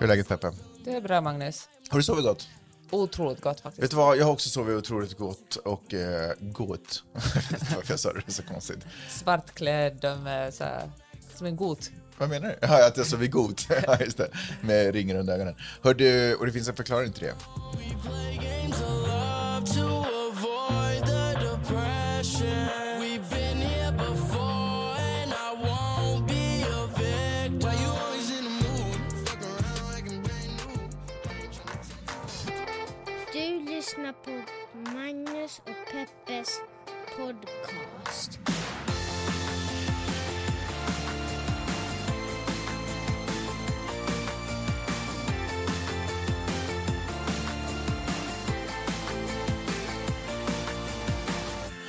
Hur är läget Peppe? Det är bra Magnus. Har du sovit gott? Otroligt gott faktiskt. Vet du vad, jag har också sovit otroligt gott och eh, gott. Jag vet inte varför jag sa det, det är så konstigt. Svartklädd och med så här, som en got. Vad menar du? Ja, att jag sov god. Ja, just det. Med ringen under ögonen. Hör du, och det finns en förklaring till det. to avoid the depression. Lyssnar på Magnus och Peppes podcast.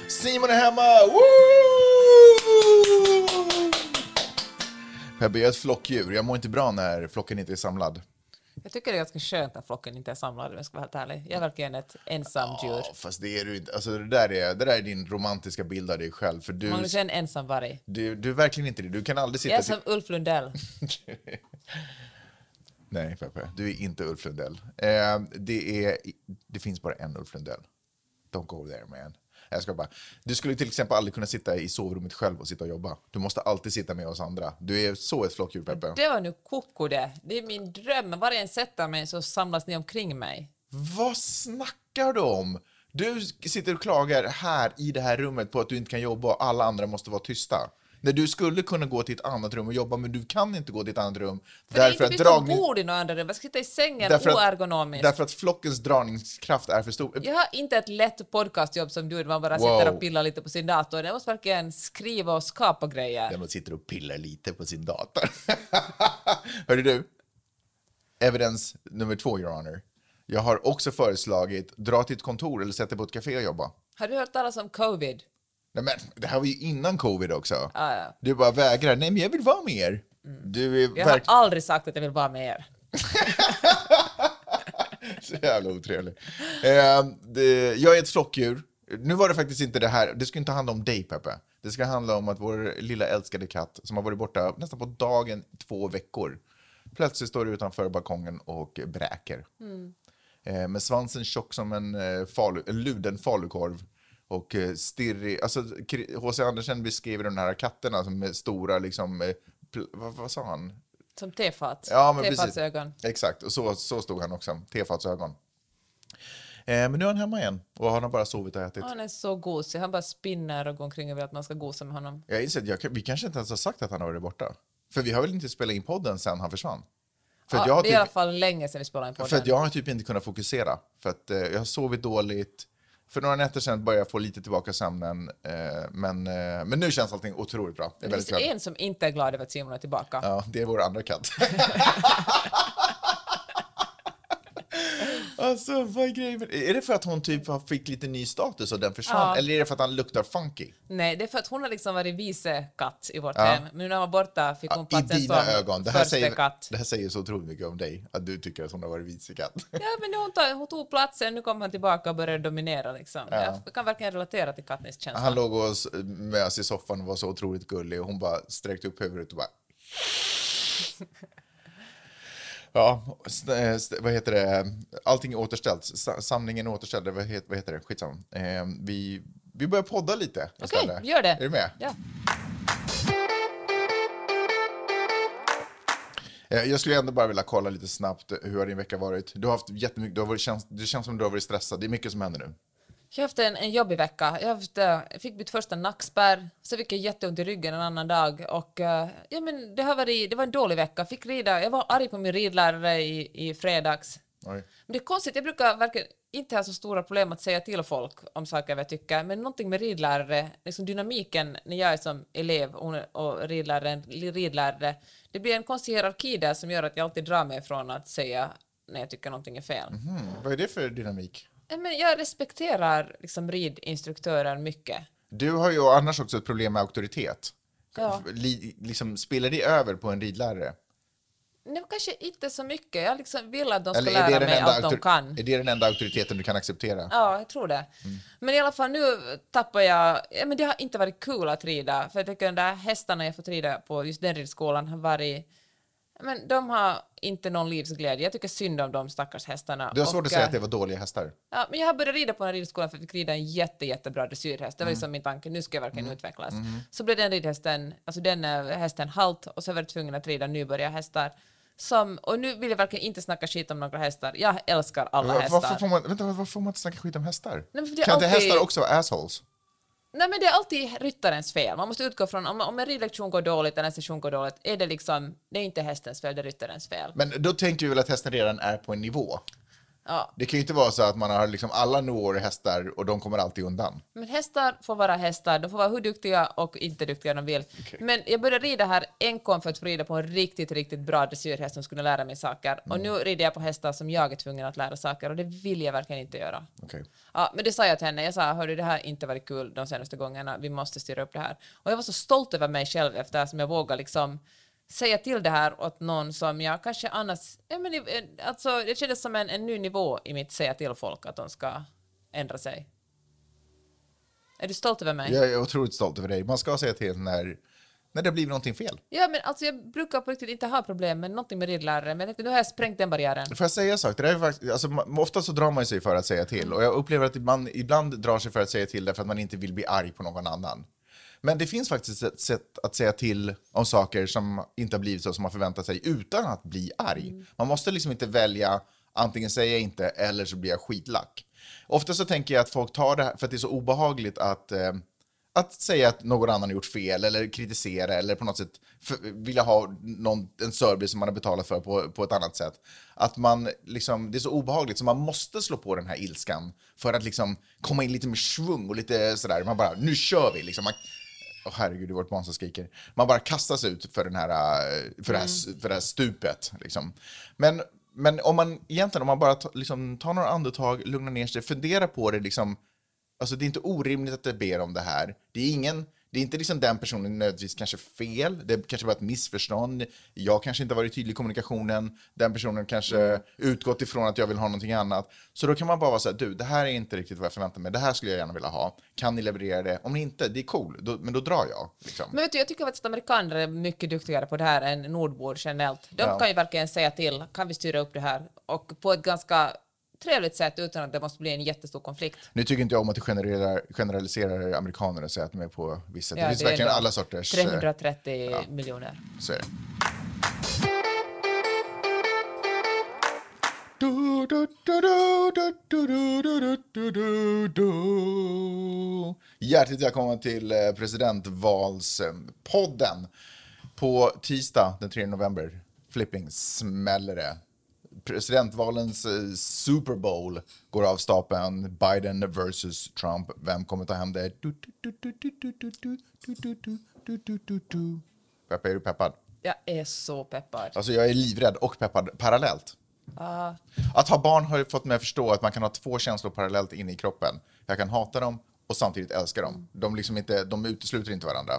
Simon är hemma! Woo! Peppe, jag är ett flockdjur. Jag mår inte bra när flocken inte är samlad. Jag tycker det är ganska skönt när flocken inte är samlad om jag ska vara helt ärlig. Jag är verkligen ett ensamt djur. Ja, fast det är du inte. Alltså, det, där är, det där är din romantiska bild av dig själv. För du, Magnus är en ensam varg. du, du är verkligen inte det. Du kan aldrig sitta... Jag är som Ulf Lundell. Nej, Peppe. Du är inte Ulf Lundell. Eh, det, är, det finns bara en Ulf Lundell. Don't go there, man. Jag ska bara. Du skulle till exempel aldrig kunna sitta i sovrummet själv och sitta och jobba. Du måste alltid sitta med oss andra. Du är så ett flockdjur, Peppe. Det var nu koko det. Det är min dröm. Varje jag sätter mig så samlas ni omkring mig. Vad snackar du om? Du sitter och klagar här i det här rummet på att du inte kan jobba och alla andra måste vara tysta. När du skulle kunna gå till ett annat rum och jobba, men du kan inte gå till ett annat rum. För det är inte byta bord i något annat rum. Jag ska sitta i sängen därför att, oergonomiskt. därför att flockens dragningskraft är för stor. Jag har inte ett lätt podcastjobb som du, man bara Wow. sitter och pillar lite på sin dator. Jag måste verkligen skriva och skapa grejer. Där man sitter och pillar lite på sin dator. Hörru du, evidens nummer två, your honor. Jag har också föreslagit dra till ett kontor eller sätt dig på ett café och jobba. Har du hört talas om covid? Nej, men det här var ju innan covid också. Ah, ja. Mm. Du bara vägrar. Nej, men jag vill vara med er. Du är Jag har aldrig sagt att jag vill vara med er. så jävla otrevlig. Eh, det, jag är ett flockdjur. Nu var det faktiskt inte det här. Det ska inte handla om dig, Peppe. Det ska handla om att vår lilla älskade katt som har varit borta nästan på dagen två veckor plötsligt står utanför balkongen och bräker. Eh, med svansen tjock som en, eh, falu, en luden falukorv och eh, stirrig. Alltså, H.C. Andersen beskriver de här katterna som med stora, liksom, eh, vad, vad sa han? Som tefat. Ja, men precis. Tefatsögon. Exakt, och så, så stod han också. Tefatsögon. Eh, men nu är han hemma igen och han har bara sovit och ätit. Han är så gosig. Han bara spinner och går omkring och vill att man ska gosa med honom. Jag inser att jag, vi kanske inte ens har sagt att han har varit borta. För vi har väl inte spelat in podden sen han försvann? För, Ja, jag, har det är i alla typ, fall länge sedan vi spelade in för podden. jag har typ inte kunnat fokusera. För att eh, jag har sovit dåligt. För några nätter sedan började jag få lite tillbaka sömnen. Eh, men, eh, men nu känns allting otroligt bra. Det finns en som inte är glad över att Simon är tillbaka. Ja, det är vår andra katt. alltså, vad är grejen med Är det för att hon typ fick lite ny status och den försvann? Ja. Eller är det för att han luktar funky? Nej, det är för att hon har liksom varit vice katt i vårt Ja. hem. Men nu när hon var borta fick hon I platsen dina som ögon. Det här, säger, katt. det här säger så otroligt mycket om dig, att du tycker att hon har varit vicekatt. Ja, men hon, tar, hon tog platsen, nu kom han tillbaka och började dominera. Liksom. Ja. Jag kan verkligen relatera till Katniss känsla. Han låg och s- med oss i soffan och var så otroligt gullig och hon bara sträckte upp huvudet och bara... Ja, eh, vad heter det? Allting är återställt. Sa- Samlingen är återställd. Vad heter, vad heter det? Skitsamma. Eh, vi, vi börjar podda lite istället. gör det. Är du med? Ja. Eh, Jag skulle ändå bara vilja kolla lite snabbt hur har din vecka varit? Du har haft jättemycket, du har varit, det känns som du har varit stressad. Det är mycket som händer nu. Jag har haft en, en jobbig vecka. Jag, haft, eh, jag fick mitt första nackspärr, så fick jag jätteont i ryggen en annan dag. Och, eh, ja, men det, har varit, det var en dålig vecka. Fick rida, jag var arg på min ridlärare i, i fredags. Oj. Men det är konstigt, jag brukar verkligen inte ha så stora problem att säga till folk om saker jag tycker, men någonting med ridlärare, liksom dynamiken när jag är som elev och, ridläraren, ridlärare, det blir en konstig hierarki där som gör att jag alltid drar mig från att säga när jag tycker någonting är fel. Hmm, vad är det för dynamik? Eh, Men jag respekterar liksom ridinstruktörer mycket. Du har ju annars också ett problem med auktoritet. Ja. Li, liksom, spelar det över på en ridlärare? Nej, kanske inte så mycket. Jag liksom vill att de ska lära mig allt de kan. är det den enda auktoriteten du kan acceptera? Ja, jag tror det. Mm. Men i alla fall nu tappar jag... Ja, men det har inte varit kul att rida, för jag tycker de där hästarna jag fått rida på just den ridskolan har varit... Men de har inte någon livsglädje. Jag tycker synd om de stackars hästarna. Du har svårt Och, att säga eh, att det var dåliga hästar. Ja, men jag har börjat rida på en ridskola för att jag fick rida en jätte, jättebra dressyrhäst. Det var Mm. liksom min tanke, nu ska jag verkligen utvecklas. Mm-hmm. Så blev den ridhästen, alltså den eh, hästen halt och så var jag tvungen att rida nybörjarhästar. Som, och nu vill jag verkligen inte snacka skit om några hästar. Jag älskar alla hästar. Varför får, man, vänta, varför får man inte snacka skit om hästar? Nej, kan inte alltid- hästar också vara assholes? Nej men det är alltid ryttarens fel. Man måste utgå från om, om en ridlektion går dåligt eller en session går dåligt, är det liksom, det är inte hästens fel, det är ryttarens fel. Men då tänker vi väl att hästen redan är på en nivå. Ja. Det kan ju inte vara så att man har liksom alla i hästar och de kommer alltid undan. Men hästar får vara hästar, de får vara hur duktiga och inte duktiga de vill. Men jag började rida här enkom för att få rida på en riktigt, riktigt bra dressyrhäst som skulle lära mig saker. Och Mm. nu rider jag på hästar som jag är tvungen att lära saker och det vill jag verkligen inte göra. Okej. Ja, men det sa jag till henne. Jag sa, hörru, det här har inte varit kul de senaste gångerna. Vi måste styra upp det här. Och jag var så stolt över mig själv efter som jag vågade liksom säga till det här åt någon som jag kanske annars... Ja, men, i- alltså, det kändes som en, en ny nivå i mitt säga till folk att de ska ändra sig. Är du stolt över mig? Jag är otroligt stolt över dig. Man ska säga till när, när det blir någonting fel. Ja, men alltså jag brukar på riktigt inte ha problem med någonting med ridlärare, men jag tänkte nu har jag sprängt den barriären. Får jag säga en sak? Det där är faktiskt, alltså, ofta så drar man sig för att säga till och jag upplever att man ibland drar sig för att säga till därför att man inte vill bli arg på någon annan. Men det finns faktiskt ett sätt att säga till om saker som inte har blivit så som man förväntar sig utan att bli arg. Man måste liksom inte välja antingen säger jag inte eller så blir jag skitlack. Ofta så tänker jag att folk tar det här för att det är så obehagligt att eh, att säga att någon annan har gjort fel eller kritisera eller på något sätt för, vilja ha någon, en service som man har betalat för på, på ett annat sätt. Att man liksom, det är så obehagligt så man måste slå på den här ilskan för att liksom komma in lite med svung och lite sådär. Man bara, nu kör vi liksom. Man, Åh herregud, vårt som skriker. Man bara kastas ut för, den här, eh, för, det, här, för det här stupet. Liksom. Men, men om man egentligen, om man bara liksom, tar några andetag, lugnar ner sig, funderar på det liksom, Alltså det är inte orimligt att det ber om det här. Det är ingen, det är inte liksom den personen nödvändigtvis kanske fel. Det kanske var ett missförstånd. Jag kanske inte har varit tydlig i kommunikationen. Den personen kanske utgått ifrån att jag vill ha någonting annat. Så då kan man bara vara så här, du, det här är inte riktigt vad jag förväntar mig. Det här skulle jag gärna vilja ha. Kan ni leverera det? Om ni inte, det är cool. Då, men då drar jag. Liksom. Men vet du, jag tycker faktiskt att amerikaner är mycket duktigare på det här än nordbor generellt. De Ja. kan ju verkligen säga till, kan vi styra upp det här? Och på ett ganska trevligt sätt utan att det måste bli en jättestor konflikt. Nu tycker inte jag om att du generaliserar, generaliserar amerikaner och säger att de är på vissa. Ja, det finns det verkligen alla sorters. Eh, 330 ja. miljoner. Så är det. Hjärtligt välkomna till eh, presidentvalspodden. På tisdag den 3 november, flipping smäller det presidentvalens Super Bowl går av stapeln. Biden versus Trump. Vem kommer ta hem det? Peppa, är du peppad? Jag är så peppad. Alltså, jag är livrädd och peppad parallellt. Uh. Att ha barn har fått mig att förstå att man kan ha två känslor parallellt inne i kroppen. Jag kan hata dem och samtidigt älska dem. De, liksom inte, de utesluter inte varandra.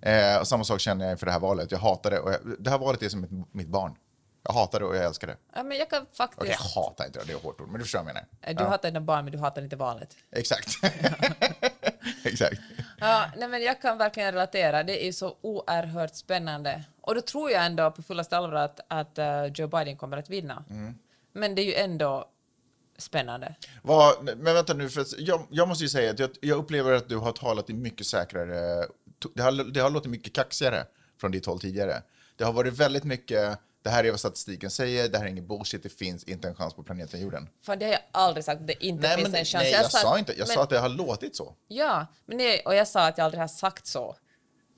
Eh, samma sak känner jag inför det här valet. Jag hatar det. Jag, det här valet är som mitt, mitt barn. Jag hatar det och jag älskar det. Ja, men jag kan Okej, faktiskt... jag hatar inte det, det är hårt ord, men du förstår vad jag menar. Du hatar dina barn, men du hatar inte valet. Exakt. Exakt. Ja, nej, men jag kan verkligen relatera. Det är så oerhört spännande. Och då tror jag ändå på fullaste allvar att, att eh, Joe Biden kommer att vinna. Mm. Men det är ju ändå spännande. Vad, men vänta nu, för jag, jag måste ju säga att jag, jag upplever att du har talat i mycket säkrare... Det har, det har låtit mycket kaxigare från ditt håll tidigare. Det har varit väldigt mycket, det här är vad statistiken säger, det här är ingen bullshit, det finns inte en chans på planeten jorden. För det har jag aldrig sagt, det inte Nej, finns men, en chans. nej jag, sa sa att- inte, jag men, sa att det har låtit så. Ja, men det, och jag sa att jag aldrig har sagt så.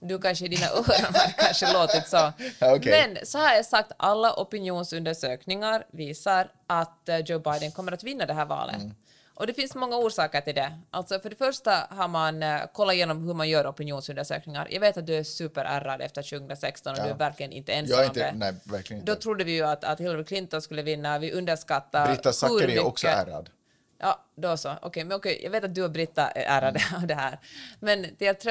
Du kanske i dina öron har kanske låtit så. Okej. Men så har jag sagt, alla opinionsundersökningar visar att eh, Joe Biden kommer att vinna det här valet. Mm. Och det finns många orsaker till det. Alltså för det första har man eh, kollat igenom hur man gör opinionsundersökningar. Jag vet att du är superärrad efter 2016 och Ja. du är verkligen inte ensam Jag är om inte, det. nej, verkligen inte. Då trodde vi ju att, att Hillary Clinton skulle vinna. Vi underskattar Britta Zackari är också ärrad. Ja, då så. Okej, men okej, jag vet att du och Britta är ärade av det här. Men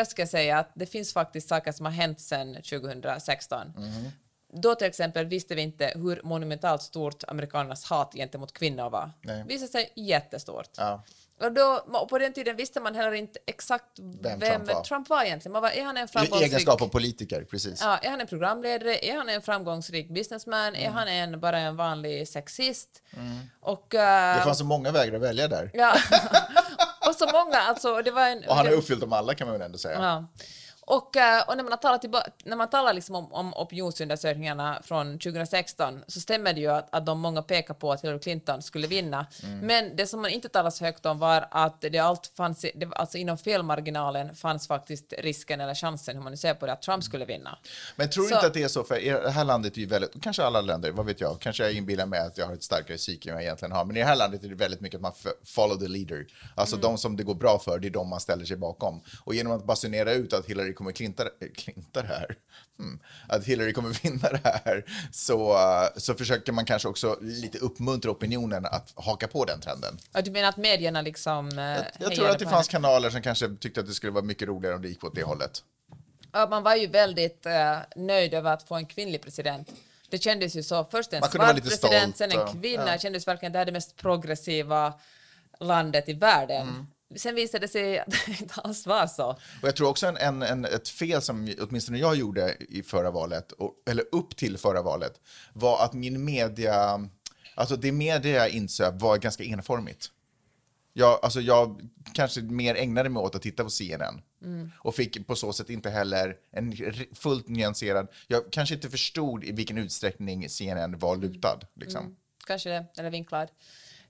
ska jag säga att det finns faktiskt saker som har hänt sedan 2016. Då till exempel visste vi inte hur monumentalt stort amerikanernas hat gentemot kvinnor var. Nej. visade sig jättestort. Ja. Och, då, och på den tiden visste man heller inte exakt vem, Trump var. egentligen. Man var, är han en I framgångsrik... egenskap av politiker, precis. Ja, är han en programledare? Är han en framgångsrik businessman? Mm. Är han en, bara en vanlig sexist? Och, eh, Det fanns så många vägar att välja där. ja. och så många, alltså. Det var en, Och han har det- uppfyllt dem alla kan man väl ändå säga. Ja. Och, eh, och när man har talat, tillba- när man talar liksom om, om opinionsundersökningarna från 2016 så stämmer det ju att, att de många pekar på att Hillary Clinton skulle vinna. Mm. Men det som man inte talar så högt om var att det allt fanns, det, alltså inom felmarginalen fanns faktiskt risken eller chansen, hur man nu ser på det, att Trump skulle vinna. Men tror du Så- inte att det är så, för det här landet är ju väldigt, kanske alla länder, vad vet jag, kanske jag inbillar mig att jag har ett starkare psyke än jag egentligen har, men i det här landet är det väldigt mycket att man follow the leader. Alltså de som det går bra för, det är de man ställer sig bakom. Och genom att basunera ut att Hillary kommer klinta, äh, klinta det här, hmm, att Hillary kommer vinna det här, så, uh, så försöker man kanske också lite uppmuntra opinionen att haka på den trenden. Ja, du menar att medierna liksom eh, Jag, jag tror att det fanns kanaler som kanske tyckte att det skulle vara mycket roligare om det gick åt det hållet. Ja, man var ju väldigt eh, nöjd över att få en kvinnlig president. Det kändes ju så. Först en Man svart president, stolt sen en kvinna. ja. Det kändes verkligen det här är det mest progressiva landet i världen. Mm. Sen visade det sig att det inte alls var så. Och jag tror också en, en, en, ett fel som åtminstone jag gjorde i förra valet, och, eller upp till förra valet, var att min media, alltså det media jag insöp var ganska enformigt. Jag, alltså jag kanske mer ägnade mig åt att titta på CNN och fick på så sätt inte heller en fullt nyanserad, jag kanske inte förstod i vilken utsträckning CNN var lutad. Liksom. Kanske det, eller vinklad.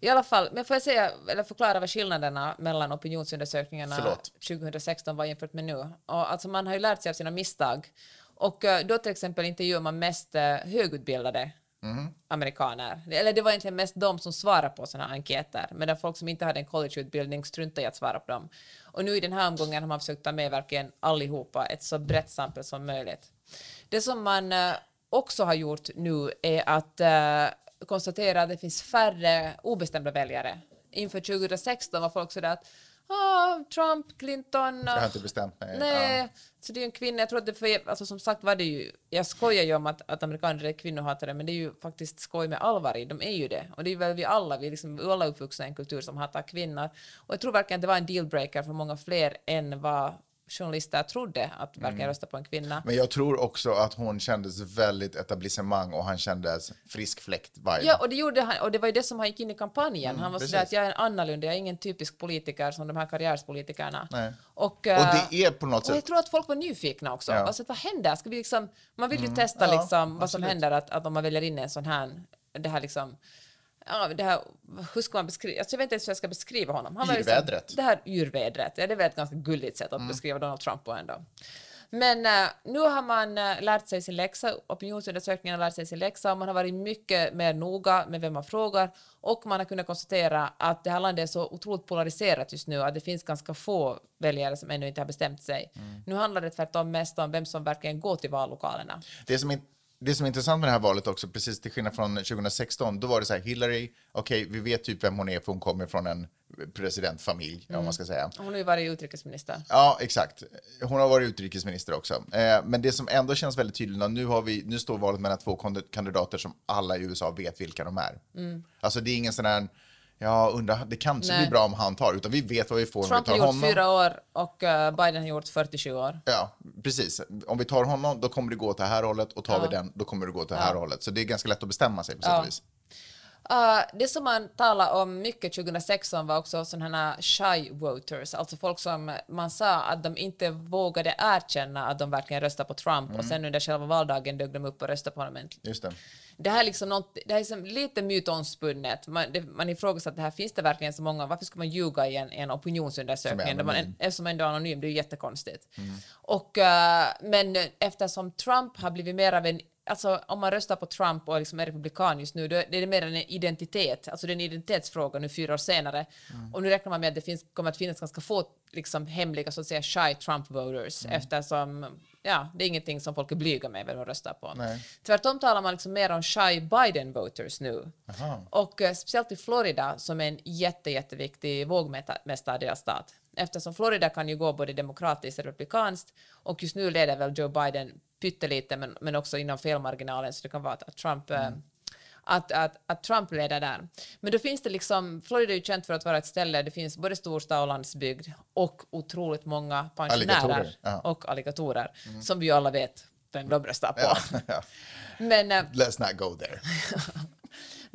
I alla fall, men får jag säga, eller förklara vad skillnaderna mellan opinionsundersökningarna Förlåt. 2016 var jämfört med nu. Och alltså man har ju lärt sig av sina misstag. Och eh, då till exempel intervjuar man mest eh, högutbildade amerikaner. Eller det var egentligen mest de som svarade på sådana enkäter, medan folk som inte hade en collegeutbildning struntade i att svara på dem. Och nu i den här omgången har man försökt ta med verkligen allihopa, ett så brett sample som möjligt. Det som man eh, också har gjort nu är att konstatera att det finns färre obestämda väljare. Inför 2016 var folk sådär att ah, Trump, Clinton... Jag har inte bestämt mig. Nej, Ja. så det är en kvinna. Jag tror att det för, alltså som sagt var det ju, jag skojar ju om att, att amerikaner är kvinnohatare, men det är ju faktiskt skoj med allvar i, de är ju det. Och det är väl vi alla, vi är liksom alla uppvuxna i en kultur som hatar kvinnor. Och jag tror verkligen att det var en dealbreaker för många fler än vad journalister trodde att verkligen Mm. rösta på en kvinna. Men jag tror också att hon kändes väldigt etablissemang och han kändes frisk fläkt-vibe. Ja, och det, gjorde han, och det var ju det som han gick in i kampanjen. han var sådär att jag är en annorlunda, jag är ingen typisk politiker som de här karriärspolitikerna. Nej. Och, Och eh, det är på något Och jag sätt... tror att folk var nyfikna också. Ja. Alltså, vad händer? Ska vi liksom, man vill ju testa Ja, liksom, vad som händer att, att om man väljer in en sån här, det här liksom, ja, det här, hur ska man beskriva, alltså, jag vet inte ens hur jag ska beskriva honom. Han var Yrvädret. Liksom, det här yrvädret, ja, det är väl ett ganska gulligt sätt att Mm. beskriva Donald Trump på ändå. Men eh, nu har man eh, lärt sig sin läxa, opinionsundersökningen har lärt sig sin läxa och man har varit mycket mer noga med vem man frågar och man har kunnat konstatera att det här landet är så otroligt polariserat just nu att det finns ganska få väljare som ännu inte har bestämt sig. Nu handlar det tvärtom mest om vem som verkligen går till vallokalerna. Det som, är, det som är intressant med det här valet också, precis till skillnad från 2016, då var det så här, Hillary, okej, vi vet typ vem hon är för hon kommer från en presidentfamilj, om man ska säga. Hon har ju varit utrikesminister. Ja, exakt. Hon har varit utrikesminister också. Eh, men det som ändå känns väldigt tydligt, nu, har vi, nu står valet mellan två kand- kandidater som alla i USA vet vilka de är. Alltså det är ingen sån här, ja, undrar, det kanske Nej. blir bra om han tar, utan vi vet vad vi får Trump om har vi tar gjort honom. fyra år och eh, Biden har gjort 47 år. Ja, precis. Om vi tar honom, då kommer det gå åt det här hållet och tar vi den, då kommer det gå åt det här hållet. Så det är ganska lätt att bestämma sig på sätt Ja. och vis. Uh, det som man talade om mycket 2016 var också sådana här shy voters, alltså folk som man sa att de inte vågade erkänna att de verkligen röstade på Trump Mm. och sen under själva valdagen dök de upp och röstade på honom. Just det. Det här är liksom, något, det här är liksom lite mytomspunnet. Man, det, man ifrågasätter det här, finns det verkligen så många, varför ska man ljuga i en, en opinionsundersökning? Som är man, eftersom man ändå är anonym, det är ju jättekonstigt. Och, eh, men eftersom Trump har blivit mer av en Alltså om man röstar på Trump och liksom är republikan just nu, då är det mer en identitet, alltså det är en identitetsfråga nu fyra år senare. Och nu räknar man med att det finns, kommer att finnas ganska få liksom, hemliga, så att säga, shy Trump-voters, eftersom ja, det är ingenting som folk är blyga med vem de röstar på. Nej. Tvärtom talar man liksom mer om shy Biden-voters nu. Aha. Och eh, speciellt i Florida, som är en jätte, jätteviktig vågmästardelstat. Eftersom Florida kan ju gå både demokratiskt och republikanskt och just nu leder väl Joe Biden pyttelite men, men också inom felmarginalen så det kan vara att, Trump, eh, att, att, att Trump leder där. Men då finns det liksom, Florida är ju känt för att vara ett ställe, det finns både storstad och landsbygd och otroligt många pensionärer Alligatorer, ja. och alligatorer, som vi ju alla vet vem de röstar på. Ja. Men, eh, Let's not go there.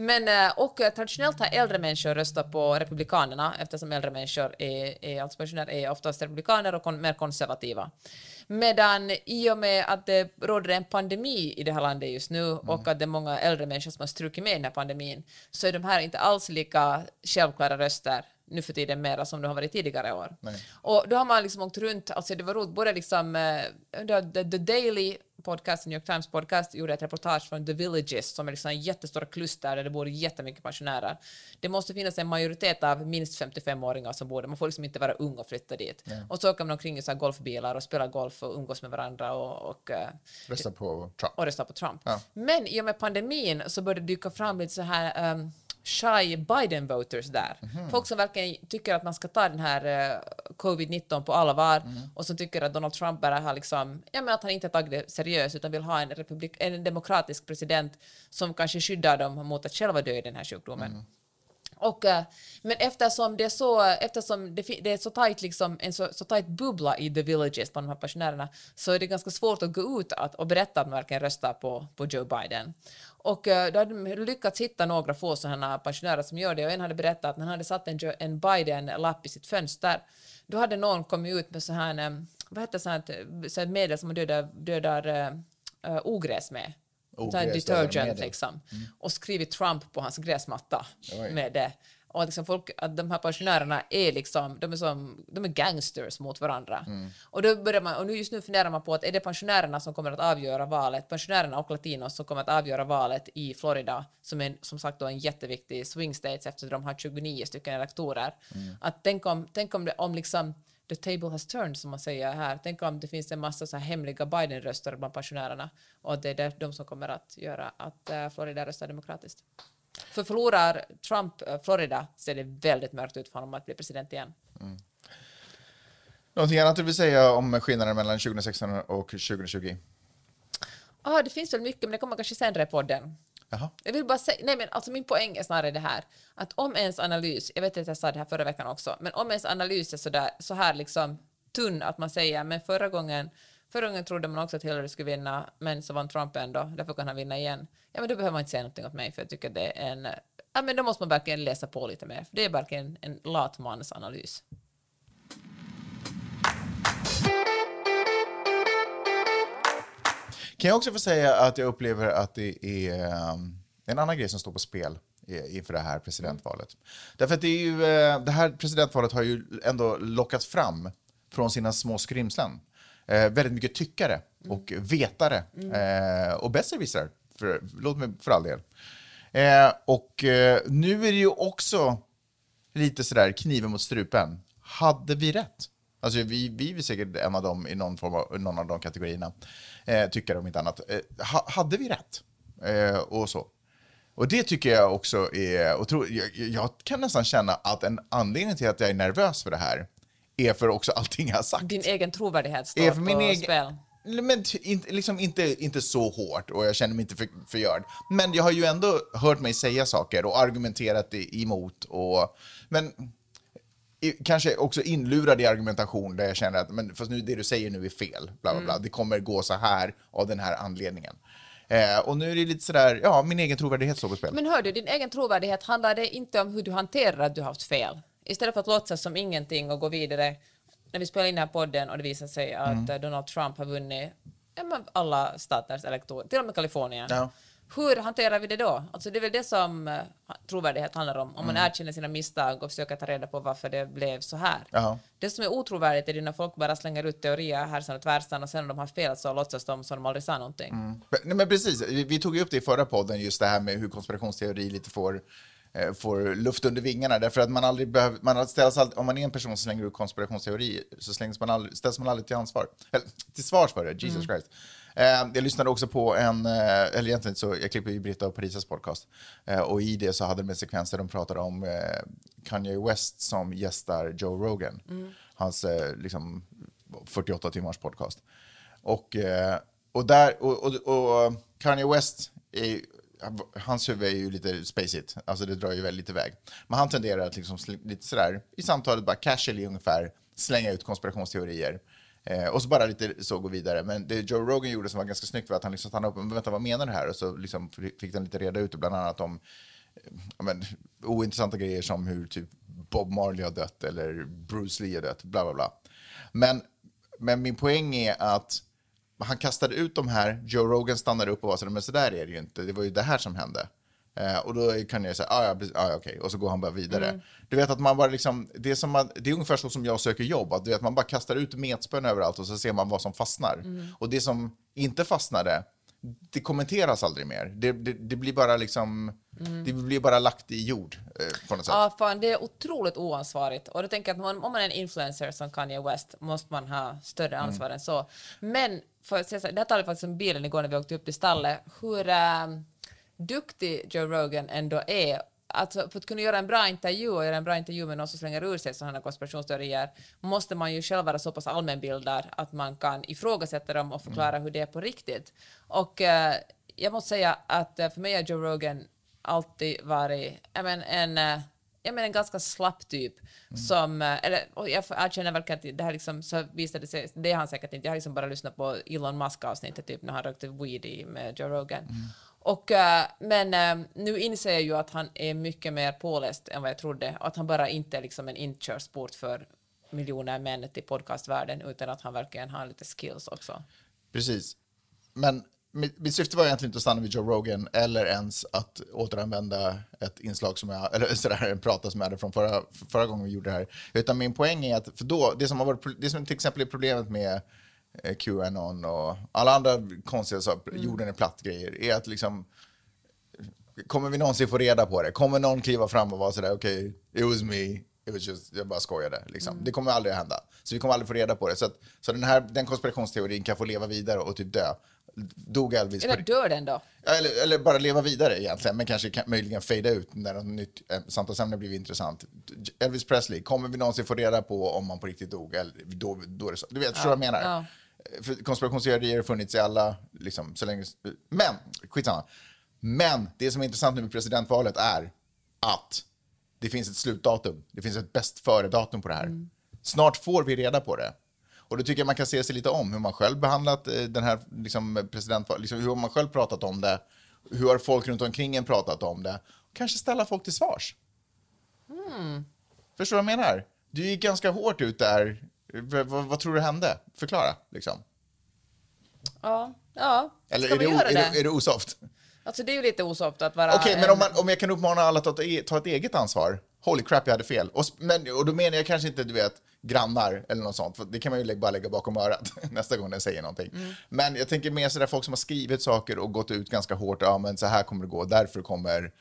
men, eh, och eh, traditionellt har äldre människor röstat på Republikanerna eftersom äldre människor är, är, alltså pensionärer är oftast republikaner och kon, mer konservativa. Medan i och med att det råder en pandemi i det här landet just nu och att det är många äldre människor som har strukit med i den här pandemin så är de här inte alls lika självklara röster nu för tiden mera som det har varit tidigare år. Nej. Och då har man liksom åkt runt, alltså det var roligt, både liksom eh, the, the, Daily podcast, New York Times podcast, gjorde ett reportage från The Villages som är liksom en jättestora kluster där det bor jättemycket pensionärer. Det måste finnas en majoritet av minst 55-åringar som bor där, man får liksom inte vara ung och flytta dit. Och så åker man omkring i så här golfbilar och spelar golf och umgås med varandra och, och eh, Rösta på Trump. och rösta på Trump. Ja. Men i och med pandemin så började det dyka fram lite så här um, shy Biden-voters där. Mhm. Folk som verkligen tycker att man ska ta den här uh, covid-19 på allvar Mm. och som tycker att Donald Trump bara har liksom, ja men att han inte tagit det seriöst utan vill ha en, republik, en demokratisk president som kanske skyddar dem mot att själva dö i den här sjukdomen. Mm. Och, eh, men eftersom det är så, eftersom det, det är så tajt, liksom, en så, så tajt bubbla i the villages bland de här pensionärerna så är det ganska svårt att gå ut att, och berätta att man verkligen röstar på, på Joe Biden. Och eh, då hade de lyckats hitta några få sådana pensionärer som gör det och en hade berättat att när han hade satt en, en Biden-lapp i sitt fönster då hade någon kommit ut med så här, eh, vad heter sånt, så här medel som man dödar, dödar uh, ogräs med. Så här detergent liksom. Och skrivit Trump på hans gräsmatta Oj. med det. Och liksom folk, att de här pensionärerna är liksom, de är, som, de är gangsters mot varandra. Och, då börjar man, och nu just nu funderar man på att är det pensionärerna som kommer att avgöra valet, pensionärerna och latinos som kommer att avgöra valet i Florida, som är som sagt då en jätteviktig swing states eftersom de har 29 stycken elektorer. Att tänk om, tänk om, det, om liksom the table has turned som man säger här. Tänk om det finns en massa så hemliga Biden-röster bland pensionärerna och att det är de som kommer att göra att eh, Florida röstar demokratiskt. För förlorar Trump eh, Florida ser det väldigt mörkt ut för honom att bli president igen. Någonting annat du vill säga om skillnaden mellan 2016 och 2020? Ah, det finns väl mycket, men det kommer kanske senare i podden. Jaha. Jag vill bara säga, nej men alltså min poäng är snarare det här, att om ens analys, jag vet att jag sa det här förra veckan också, men om ens analys är så, där, så här liksom tunn att man säger, men förra gången, förra gången trodde man också att Hillary skulle vinna, men så vann Trump ändå, därför kan han vinna igen. Ja, men då behöver man inte säga någonting åt mig, för jag tycker det är en, ja men då måste man verkligen läsa på lite mer, för det är verkligen en lat Kan jag också få säga att jag upplever att det är ehm, en annan grej som står på spel inför det här presidentvalet. Därför att det, är ju, eh, det här presidentvalet har ju ändå lockats fram från sina små skrymslen. Eh, väldigt mycket tyckare och vetare eh, och besserwissrar, för, låt mig för all del. Eh, och eh, nu är det ju också lite sådär kniven mot strupen. Hade vi rätt? Alltså vi, vi är säkert en av dem i någon, form av, någon av de kategorierna, eh, tycker om inte annat. Eh, ha, hade vi rätt? Eh, och så. Och det tycker jag också är otroligt. Jag, jag kan nästan känna att en anledning till att jag är nervös för det här är för också allting jag har sagt. Din egen trovärdighet står är för min på egen, spel. Men liksom inte, inte så hårt och jag känner mig inte för, förgörd. Men jag har ju ändå hört mig säga saker och argumenterat emot. Och, men kanske också inlurad i argumentation där jag känner att men, fast nu, det du säger nu är fel. Bla, bla, bla. Det kommer gå så här av den här anledningen. Eh, och nu är det lite sådär, ja, min egen trovärdighet står på spel. Men hör du, din egen trovärdighet handlar det inte om hur du hanterar att du haft fel. Istället för att låtsas som ingenting och gå vidare. När vi spelar in den här podden och det visar sig att Mm. Donald Trump har vunnit alla staters elektorer, till och med Kalifornien. Ja. Hur hanterar vi det då? Alltså det är väl det som eh, trovärdighet handlar om. Om man Mm. erkänner sina misstag och försöker ta reda på varför det blev så här. Jaha. Det som är otrovärdigt är det när folk bara slänger ut teorier härsan och tvärsan och sen när de har fel så låtsas de som de aldrig sa någonting. Nej, men precis, vi, vi tog ju upp det i förra podden, just det här med hur konspirationsteori lite får, eh, får luft under vingarna. Därför att man aldrig behöver, man ställs aldrig, om man är en person som slänger ut konspirationsteori så slängs man aldrig, ställs man aldrig till ansvar, eller till svars för det, Jesus Christ. Eh, jag lyssnade också på en, eh, eller egentligen så, jag klipper ju Britta och Parisas podcast. Eh, och i det så hade de en sekvens där de pratade om Kanye West som gästar Joe Rogan. Hans eh, liksom 48 timmars podcast. Och, och, där, och, och, och Kanye West är, hans huvud är ju lite spacigt, alltså det drar ju väldigt iväg. Men han tenderar att liksom lite sådär i samtalet bara casually ungefär slänga ut konspirationsteorier. Eh, och så bara lite så gå vidare. Men det Joe Rogan gjorde som var ganska snyggt var att han liksom stannade upp och vänta vad menar du här? Och så liksom fick den lite reda ut det, bland annat om eh, ja, men, ointressanta grejer som hur typ Bob Marley har dött eller Bruce Lee har dött, bla bla bla. Men, men min poäng är att han kastade ut de här, Joe Rogan stannade upp och var så men så där är det ju inte, det var ju det här som hände. Eh, och då kan jag säga, ah, ja, ah, okej, och så går han bara vidare. Du vet att man bara liksom, det är, som man, det är ungefär så som jag söker jobb, att du vet, man bara kastar ut metspön överallt och så ser man vad som fastnar. Och det som inte fastnade, det kommenteras aldrig mer. Det, det, det blir bara liksom, det blir bara lagt i jord eh, på något sätt. Ja, fan, det är otroligt oansvarigt. Och då tänker jag att om man är en influencer som Kanye West måste man ha större ansvar än så. Men för att säga så, här, det här talade faktiskt om bilen igår när vi åkte upp till stallet, hur äh, duktig Joe Rogan ändå är Alltså, för att kunna göra en bra intervju och göra en bra intervju med någon som slänger ur sig sådana konspirationsteorier måste man ju själv vara så pass allmänbildad att man kan ifrågasätta dem och förklara hur det är på riktigt. Och eh, jag måste säga att eh, för mig har Joe Rogan alltid varit jag men, en, eh, jag men, en ganska slapp typ. Som, eh, eller, och jag erkänner verkligen att det här liksom, så visade sig, det är han säkert inte, jag har liksom bara lyssnat på Elon Musk-avsnittet typ när han rökte weed med Joe Rogan. Och, eh, men eh, nu inser jag ju att han är mycket mer påläst än vad jag trodde och att han bara inte är liksom en inkörsport för miljoner män till podcastvärlden utan att han verkligen har lite skills också. Precis. Men mitt, mitt syfte var egentligen inte att stanna vid Joe Rogan eller ens att återanvända ett inslag som jag, eller sådär, en prata som jag hade från förra, förra gången vi gjorde det här. Utan min poäng är att, för då, det som har varit, det som till exempel är problemet med Qanon och alla andra konstiga saker, jorden är platt-grejer, är att liksom Kommer vi någonsin få reda på det? Kommer någon kliva fram och vara sådär, okej, it was me, it was just, jag bara skojade. Liksom. Det kommer aldrig att hända. Så vi kommer aldrig få reda på det. Så, att, så den här den konspirationsteorin kan få leva vidare och typ dö. Dog Elvis Eller dör den då? Ja, Eller, eller bara leva vidare egentligen, men kanske kan, möjligen fejda ut när något nytt eh, samtalsämne blivit intressant. Elvis Presley, kommer vi någonsin få reda på om han på riktigt dog? Eller, då, då är det så. Du vet, förstår du vad jag menar? ja. För konspirationsteorier har funnits i alla, liksom, så länge... Men, skitsamma. Men det som är intressant nu med presidentvalet är att det finns ett slutdatum. Det finns ett bäst före-datum på det här. Snart får vi reda på det. Och då tycker jag man kan se sig lite om hur man själv behandlat eh, den här liksom, presidentvalet. Liksom, hur har man själv pratat om det? Hur har folk runt omkring en pratat om det? Kanske ställa folk till svars. Förstår du vad jag menar? Du gick ganska hårt ut där. V- vad, tror du hände? Förklara. Liksom. Ja, ja. Eller Ska är vi det, göra är, det? det, är det osoft? Alltså det är ju lite osoft att vara... Okej, men en- om, man, om jag kan uppmana alla att ta, ett- ta ett eget ansvar. Holy crap, jag hade fel. Och, men, och då menar jag kanske inte, du vet, grannar eller något sånt. För det kan man ju bara lägga bakom örat nästa gång den säger någonting. Men jag tänker mer sådär folk som har skrivit saker och gått ut ganska hårt. Ja, men så här kommer det gå. Därför kommer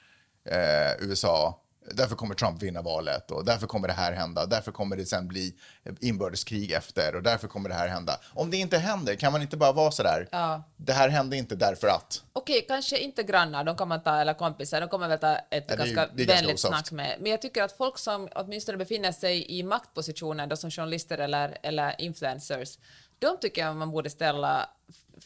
eh, USA Därför kommer Trump vinna valet och därför kommer det här hända. Därför kommer det sen bli inbördeskrig efter och därför kommer det här hända. Om det inte händer, kan man inte bara vara sådär? Ja. Det här hände inte därför att. Okej, kanske inte grannar, de kan man ta, eller kompisar, de kommer väl ta ett Ja, ju- ganska ganska vänligt snack med. Men jag tycker att folk som åtminstone befinner sig i maktpositioner, då som journalister eller, eller influencers, de tycker jag man borde ställa,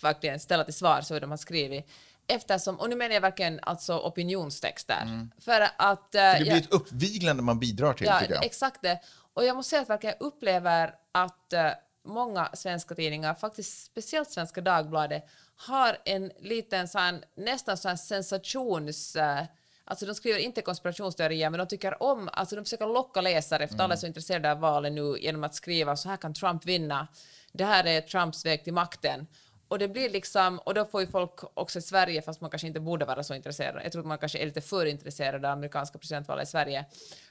verkligen ställa till svar så hur de har skrivit. Eftersom, och nu menar jag verkligen alltså opinionstexter. För att... eh, Mm. Det blir jag- ett uppviglande man bidrar till, Ja, exakt det. Och jag måste säga att verkligen jag upplever att eh, många svenska tidningar, faktiskt speciellt Svenska Dagbladet, har en liten sån, nästan sån sensations... eh, Alltså de skriver inte konspirationsteorier, men de tycker om, alltså de försöker locka läsare, för alla är så intresserade av valet nu, genom att skriva så här kan Trump vinna, det här är Trumps väg till makten. Och det blir liksom, och då får ju folk också i Sverige, fast man kanske inte borde vara så intresserad. Jag tror att man kanske är lite för intresserad av amerikanska presidentvalet i Sverige.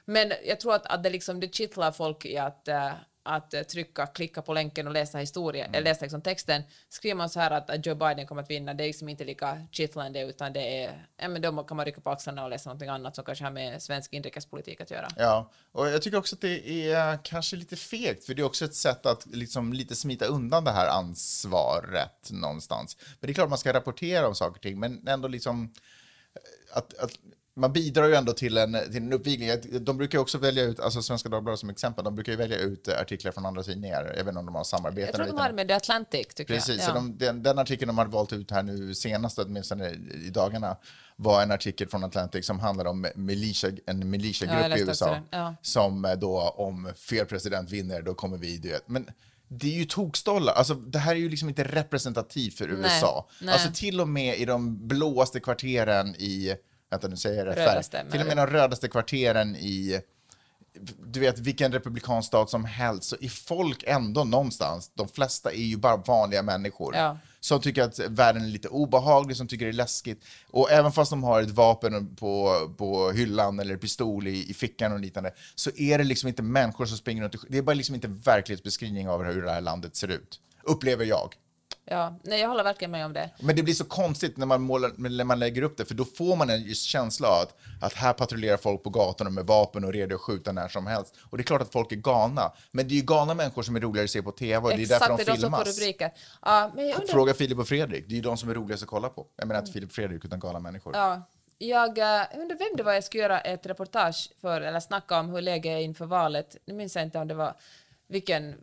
Men jag tror att, att det liksom, det kittlar folk i att, eh, att eh, trycka, klicka på länken och läsa historia, eller läsa liksom texten. Skriver man så här att, att Joe Biden kommer att vinna, det är liksom inte lika kittlande, utan det är, ja men då kan man rycka på axlarna och läsa någonting annat som kanske har med svensk inrikespolitik att göra. Ja, och jag tycker också att det är kanske lite fegt, för det är också ett sätt att liksom lite smita undan det här ansvaret någonstans. Men det är klart man ska rapportera om saker och ting, men ändå liksom att, att man bidrar ju ändå till en, till en uppvigling. De brukar ju också välja ut, alltså Svenska Dagbladet som exempel, de brukar ju välja ut eh, artiklar från andra tidningar, även om de har samarbete. Jag tror de det med The Atlantic, tycker Precis, jag. så Ja. de, den, den artikeln de har valt ut här nu senast, åtminstone i dagarna, var en artikel från Atlantic som handlar om militia, en Ja, militiagrupp i läste också USA. ja. Som eh, då, om fel president vinner, då kommer vi, du vet. Men det är ju tokstollar. Alltså, det här är ju liksom inte representativt för USA. nej. Alltså till och med i de blåaste kvarteren i, vänta nu säger jag rätt Rödaste, färg. Till och med de rödaste kvarteren i du vet, vilken republikansk stat som helst, så är folk ändå någonstans, de flesta är ju bara vanliga människor. Ja. Som tycker att världen är lite obehaglig, som tycker det är läskigt. Och även fast de har ett vapen på, på hyllan eller pistol i, i fickan och liknande, så är det liksom inte människor som springer runt. Det är bara liksom inte verklighetsbeskrivning av hur det här landet ser ut. Upplever jag. Ja, nej, jag håller verkligen med om det. Men det blir så konstigt när man, målar, när man lägger upp det, för då får man en just känsla av att, att här patrullerar folk på gatorna med vapen och redo att skjuta när som helst. Och det är klart att folk är galna, men det är ju galna människor som är roligare att se på tv och det är därför det är de de som får filmas. rubriker. Ja, men jag undrar, Fråga Filip och Fredrik, det är ju de som är roligast att kolla på. Jag menar inte Filip och Fredrik, utan galna människor. ja, jag eh, undrar vem det var jag skulle göra ett reportage för, eller snacka om hur läget är inför valet. Nu minns jag inte om det var vilken,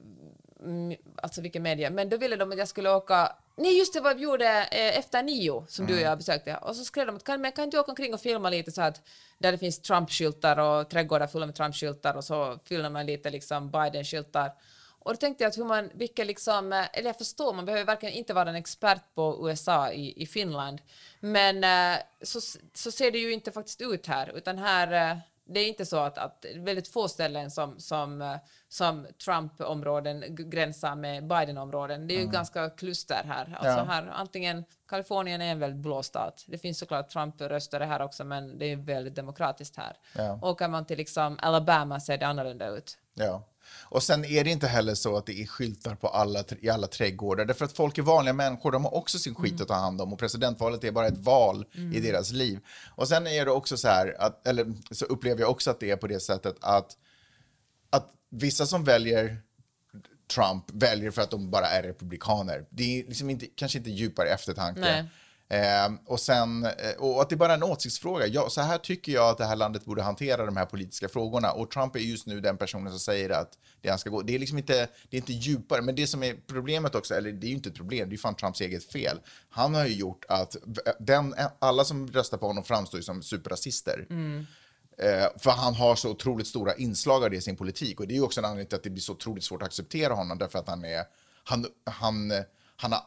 alltså vilken media, men då ville de att jag skulle åka Nej, just det, vad vi gjorde eh, efter nio som du och jag besökte. Och så skrev de att kan, men kan du åka omkring och filma lite så att där det finns Trump-skyltar och trädgårdar fulla med Trump-skyltar och så filmar man lite liksom Biden-skyltar. Och då tänkte jag att hur man, vilka liksom, eh, eller jag förstår, man behöver verkligen inte vara en expert på USA i, i Finland, men eh, så, så ser det ju inte faktiskt ut här, utan här, det är inte så att, att väldigt få ställen som, som, som Trump-områden gränsar med Biden-områden. Det är ju ganska kluster här. Alltså Ja. här. Antingen, Kalifornien är en väldigt blå stat. Det finns såklart Trump-röstare här också, men det är väldigt demokratiskt här. Ja. Åker man till liksom Alabama ser det annorlunda ut. Ja. Och sen är det inte heller så att det är skyltar på alla, i alla trädgårdar. Därför att folk är vanliga människor, de har också sin skit att ta hand om. Och presidentvalet är bara ett val i deras liv. Och sen är det också så här, att, eller så upplever jag också att det är på det sättet att, att vissa som väljer Trump väljer för att de bara är republikaner. Det är liksom inte, kanske inte djupare eftertanke. Nej. Eh, och, sen, eh, och att det är bara en åsiktsfråga. Ja, så här tycker jag att det här landet borde hantera de här politiska frågorna. Och Trump är just nu den personen som säger att det han ska gå. Det är liksom inte, det är inte djupare. Men det som är problemet också, eller det är ju inte ett problem, det är ju fan Trumps eget fel. Han har ju gjort att den, alla som röstar på honom framstår ju som superrasister. Eh, för han har så otroligt stora inslag av det i sin politik. Och det är ju också en anledning till att det blir så otroligt svårt att acceptera honom. Därför att han är, han, han, han, har,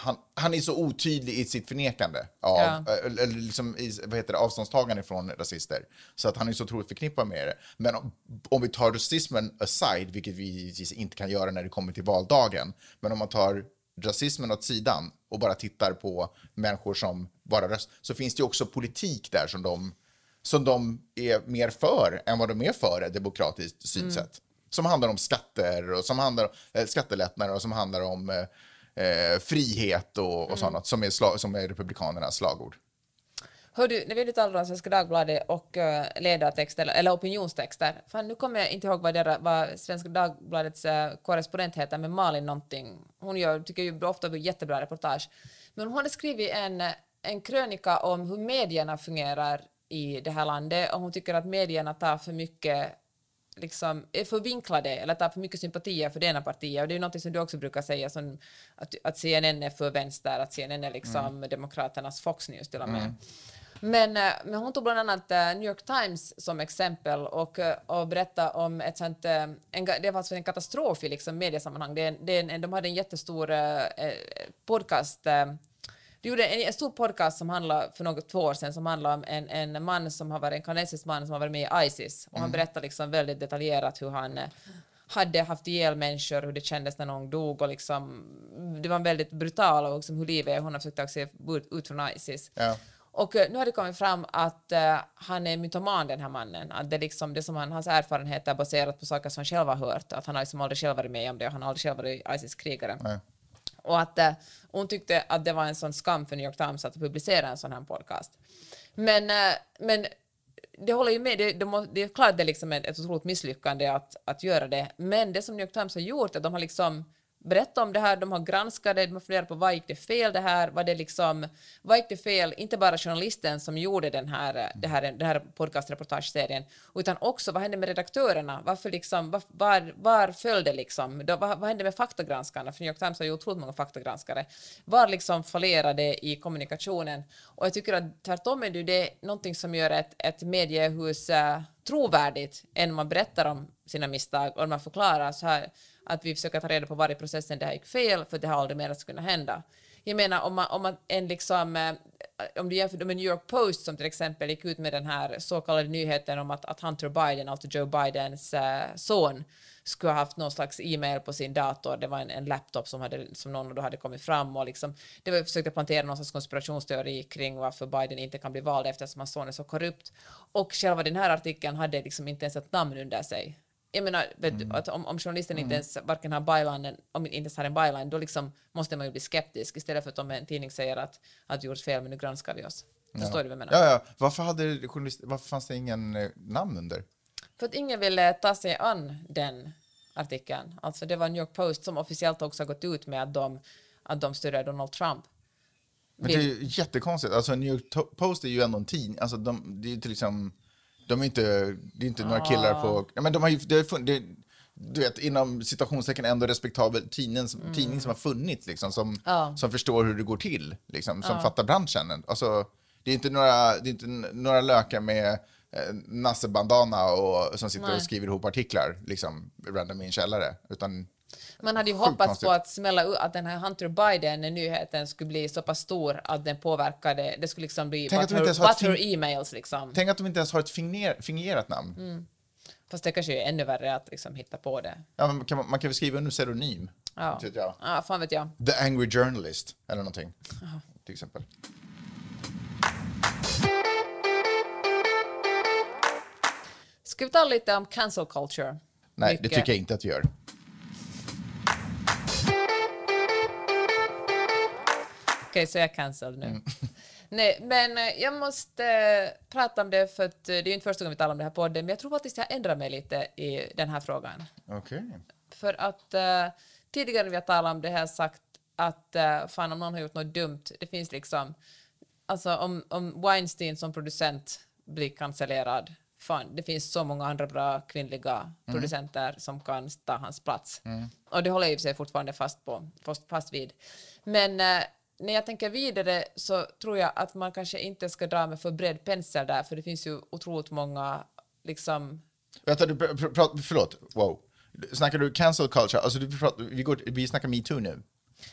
han, han är så otydlig i sitt förnekande. Av, Ja. eh, eller liksom i, vad heter det, avståndstagande från rasister. Så att han är så otroligt förknippad med det. Men om, om vi tar rasismen aside, vilket vi givetvis inte kan göra när det kommer till valdagen. Men om man tar rasismen åt sidan och bara tittar på människor som bara röstar. Så finns det ju också politik där som de som de är mer för än vad de är för ett demokratiskt synsätt. Som handlar om skatter och som handlar om eh, skattelättnader och som handlar om eh, eh, frihet och, och sånt som är, sla, som är republikanernas slagord. Hör du, när vi nu talar om Svenska Dagbladet och uh, ledartexter, eller, opinionstexter, fan nu kommer jag inte ihåg vad, deras, vad Svenska Dagbladets uh, korrespondent heter, men Malin någonting. Hon gör, tycker ju ofta jättebra reportage. Men hon hade skrivit en, en krönika om hur medierna fungerar i det här landet och hon tycker att medierna tar för mycket liksom är för vinklade eller tar för mycket sympatier för det ena partiet. Och det är ju något som du också brukar säga, som att, att CNN är för vänster, att CNN är liksom Demokraternas Fox News till och med. Men, eh, men hon tog bland annat eh, New York Times som exempel och, eh, och berättade om ett sånt, eh, en, det var alltså en katastrof i liksom mediesammanhang. Det, det de hade en jättestor eh, eh, podcast de gjorde en, en stor podcast som handlade för något två år sedan som handlade om en, en man som har varit en kanadensisk man som har varit med i Isis och han berättade liksom väldigt detaljerat hur han eh, hade haft ihjäl människor, hur det kändes när någon dog och liksom det var väldigt brutal och liksom hur livet är. Hon har försökt ta sig ut- från Isis. Ja. Och eh, nu har det kommit fram att eh, han är mytoman den här mannen. Att det, är liksom, det som han, hans erfarenheter är baserat på saker som han själv har hört. Att han har liksom aldrig själv varit med om det och han har aldrig själv varit ISIS-krigare. Och att eh, hon tyckte att det var en sån skam för New York Times att publicera en sån här podcast. Men, eh, men det håller ju med, det, det, må, det är klart det är liksom ett, ett otroligt misslyckande att, att göra det. Men det som New York Times har gjort är att de har liksom berätta om det här, de har granskat det, de har funderat på vad gick det fel det här, var det liksom, vad gick det fel, inte bara journalisten som gjorde den här, det här, den här podcastreportageserien, utan också vad hände med redaktörerna, varför liksom, var, var, var föll det liksom, då, vad, vad hände med faktagranskarna, för New York Times har ju otroligt många faktagranskare, var liksom fallerade i kommunikationen, och jag tycker att tvärtom är det ju det någonting som gör ett, ett mediehus eh, trovärdigt än man berättar om sina misstag och man förklarar så här att vi försöker ta reda på var i processen det här gick fel för det har aldrig mer att kunna hända. Jag menar om man, om man en liksom, eh, om du jämför med New York Post som till exempel gick ut med den här så kallade nyheten om att, att Hunter Biden, alltså Joe Bidens äh, son, skulle ha haft någon slags e-mail på sin dator. Det var en, en laptop som, hade, som någon då hade kommit fram och liksom, det var försökte plantera någon slags konspirationsteori kring varför Biden inte kan bli vald eftersom hans son är så korrupt. Och själva den här artikeln hade liksom inte ens ett namn under sig. Jag menar, du, att om, om journalisten inte ens varken har bylinen, om inte ens har en byline, då liksom måste man ju bli skeptisk istället för att om en tidning säger att att du gjort fel, men nu granskar vi oss. Förstår du vad jag menar? Ja, ja. Varför, hade journalist, varför fanns det ingen eh, namn under? För att ingen ville ta sig an den artikeln. Alltså det var New York Post som officiellt också har gått ut med att de, att de stödjer Donald Trump. Men det är ju jättekonstigt. Alltså, New York Post är ju ändå en tidning. Alltså, de, det är ju till liksom, de är inte, det är inte några killar på... Ja, men de har ju, det, har det, du vet, inom citationstecken ändå respektabel tidning, som- tidning som har funnits, liksom, som, Mm. Ja. som förstår hur det går till, liksom, som fattar branschen. Alltså, det är inte några, det är inte några lökar med eh, Nasse Bandana och, som sitter Nej. och skriver ihop artiklar liksom, random i en källare. Utan, Man hade ju Sjukt hoppats konstigt. på att smälla ut att den här Hunter Biden-nyheten skulle bli så pass stor att den påverkade, det skulle liksom bli Tänk att de but inte her, ens har ett but her fin- e-mails liksom. tänk att de inte ens har ett finger, fingerat namn. Mm. Fast det kanske är ännu värre att liksom hitta på det. Ja, men kan man, man kan väl skriva under pseudonym? Ja, vet jag. ja fan vet jag. The Angry Journalist eller någonting. Till exempel. Ska vi tala lite om cancel culture? Nej, Mycket. det tycker jag inte att vi gör. Okej, så jag är cancelled nu. Mm. Nej, men eh, jag måste eh, prata om det för att eh, det är ju inte första gången vi talar om det här på podden, men jag tror faktiskt jag ändrar mig lite i den här frågan. Okej. För att tidigare när vi har talat om det jag sagt att uh, fan om någon har gjort något dumt, det finns liksom, alltså om, om Weinstein som producent blir cancellerad, fan det finns så många andra bra kvinnliga producenter som kan ta hans plats. Och det håller jag i sig fortfarande fast, på, fast, fast vid. Men när jag tänker vidare så tror jag att man kanske inte ska dra med för bred pensel där, för det finns ju otroligt många liksom Vänta, du förlåt. Wow. Snackar du cancel culture? Alltså, du pratar, vi, går, vi snackar metoo nu.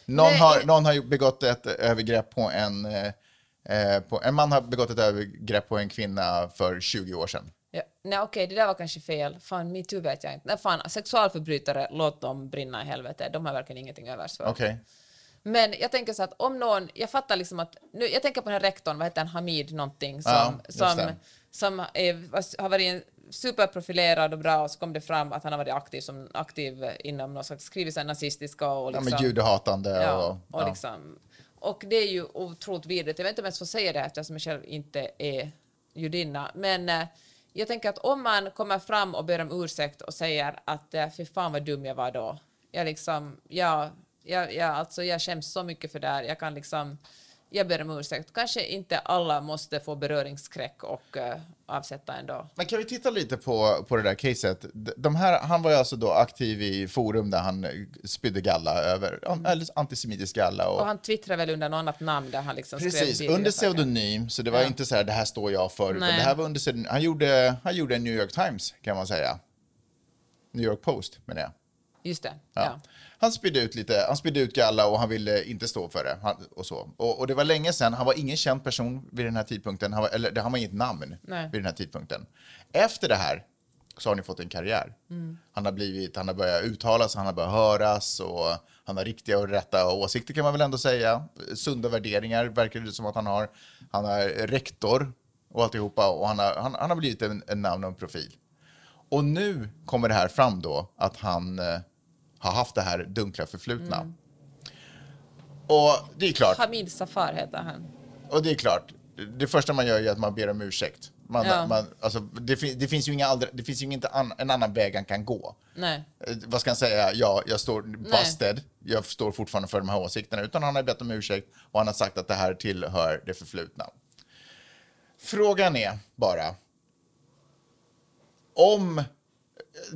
Någon Nej, har, någon har begått ett övergrepp på en... Eh, på, en man har begått ett övergrepp på en kvinna för 20 år sedan. Ja, nej okej, det där var kanske fel. Fan, metoo vet jag inte. Nej, fan, sexualförbrytare, låt dem brinna i helvete. De har verkligen ingenting övers för. Okej. Men jag tänker så att om någon, jag fattar liksom att, nu, jag tänker på den här rektorn, vad heter han, Hamid någonting, som, Ja, som, som är, har varit en superprofilerad och bra och så kom det fram att han har varit aktiv, som, aktiv inom någon slags, skrivit så här nazistiska och Ja, liksom... men judehatande Ja, och... och, ja. liksom, och det är ju otroligt vidrigt. Jag vet inte om jag ens får säga det eftersom jag själv inte är judinna. Men eh, jag tänker att om man kommer fram och ber om ursäkt och säger att eh, fy fan vad dum jag var då. Jag liksom, ja, jag, jag, alltså jag skäms så mycket för det här. Jag kan liksom, jag ber om ursäkt. Kanske inte alla måste få beröringsskräck och eh, avsätta ändå. Men kan vi titta lite på, på det där caset? De- här, han var ju alltså då aktiv i forum där han eh, spydde galla över, eller antisemitisk galla. Och, Mm. Och han twittrar väl under något annat namn där han liksom Precis, under pseudonym, så det var Ja. inte så här, det här står jag för, utan Nej. det här var under pseudonym. Han gjorde, han gjorde en New York Times, kan man säga. New York Post, menar jag. Just det, Ja. ja. Han spydde ut lite, han spydde ut galla och han ville inte stå för det. Han, och, så. Och, och det var länge sedan, han var ingen känd person vid den här tidpunkten, han var, eller det- han var inget namn Nej. vid den här tidpunkten. Efter det här så har ni fått en karriär. Mm. Han har blivit, han har börjat uttalas, han har börjat höras och han har riktiga och rätta åsikter kan man väl ändå säga. Sunda värderingar verkar det som att han har. Han är rektor och alltihopa och han har, han, han har blivit en, en namn och en profil. Och nu kommer det här fram då att han eh, har haft det här dunkla förflutna. Mm. Och det är klart, Hamid Safar heter han. och det är klart, det första man gör är att man ber om ursäkt. Man, Ja. man, alltså, det, det finns ju, inga andra, det finns ju inte an, en annan väg han kan gå. Nej. Eh, vad ska han säga? Ja, jag står busted. Jag står fortfarande för de här åsikterna. Utan han har bett om ursäkt och han har sagt att det här tillhör det förflutna. Frågan är bara om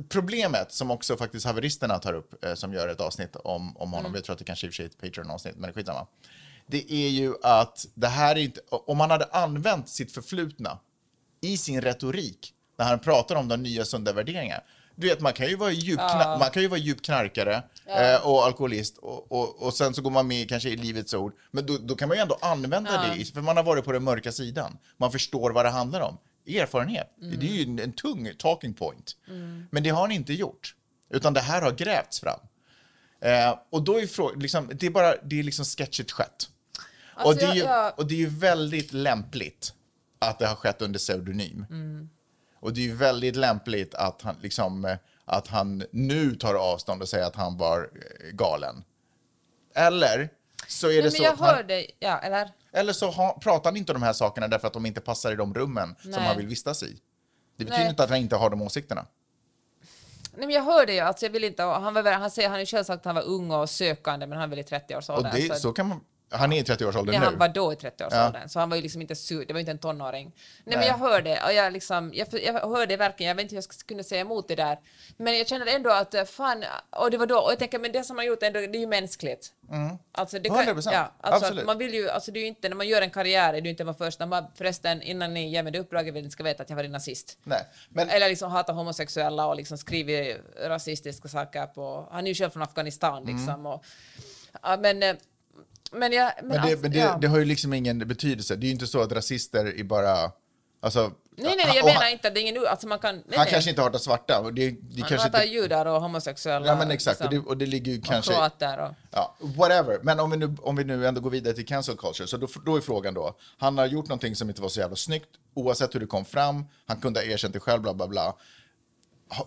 problemet som också faktiskt haveristerna tar upp, eh, som gör ett avsnitt om, om honom, jag tror att det kanske i och för sig är ett Patreon-avsnitt, men skitsamma. Det är ju att det här är inte, om han hade använt sitt förflutna i sin retorik när han pratar om de nya sunda värderingarna. Du vet, man kan ju vara djup, kna- man kan ju vara djup knarkare eh, och alkoholist och, och, och sen så går man med kanske i Livets Ord. Men då, då kan man ju ändå använda det, i- för man har varit på den mörka sidan. Man förstår vad det handlar om. Erfarenhet, det är ju en, en tung talking point. Men det har han inte gjort, utan det här har grävts fram. Eh, och då är frågan, liksom, det är bara, det är liksom sketchigt skett. och, Alltså, det är ju, jag- och det är ju väldigt lämpligt att det har skett under pseudonym. Mm. Och det är ju väldigt lämpligt att han, liksom, eh, att han nu tar avstånd och säger att han var eh, galen. Eller så är det Nej, men så jag att han, hör dig, ja, eller? Eller så ha, pratar han inte om de här sakerna därför att de inte passar i de rummen som Nej. han vill vistas i. Det betyder Nej. inte att han inte har de åsikterna. Nej, men jag hör det ju, alltså jag vill inte, han, var, han säger, han ju själv sagt att han var ung och sökande, men han är väl i 30-årsåldern. Och det, så kan man, han är i 30-årsåldern Nej, nu. han var då i 30-årsåldern, så han var ju liksom inte sur, det var inte en tonåring. Nej, men Nej. jag hör det, och jag, liksom, jag, jag hör det verkligen, jag vet inte hur jag ska kunna säga emot det där. Men jag känner ändå att eh, fan, och det var då, och jag tänker, men det som man gjort ändå, det är ju mänskligt. Alltså, det 100%. ja, alltså, Absolut. Man vill ju, alltså det är ju inte, när man gör en karriär är det ju inte man först, man, förresten innan ni ger mig det uppdraget vill ni ska veta att jag var nazist. Nej, men, Eller liksom hatar homosexuella och liksom skriver rasistiska saker på... Han är ju själv från Afghanistan liksom. Och, ja, men, eh, men, jag, men, men, det, att- men det, ja. det har ju liksom ingen betydelse. Det är ju inte så att rasister är bara... Alltså, Nej, nej, jag menar han, inte att det är ingen... Alltså man kan... Nej, han nej. kanske inte hatar svarta. Och det, det Han kanske hatar inte, judar och homosexuella. ja, men exakt. Och det, liksom, och det ligger ju och kanske... kroater och... Ja, whatever. Men om vi, nu, om vi nu ändå går vidare till cancel culture, så då, då är frågan då, han har gjort någonting som inte var så jävla snyggt, oavsett hur det kom fram, han kunde ha erkänt det själv, bla bla bla.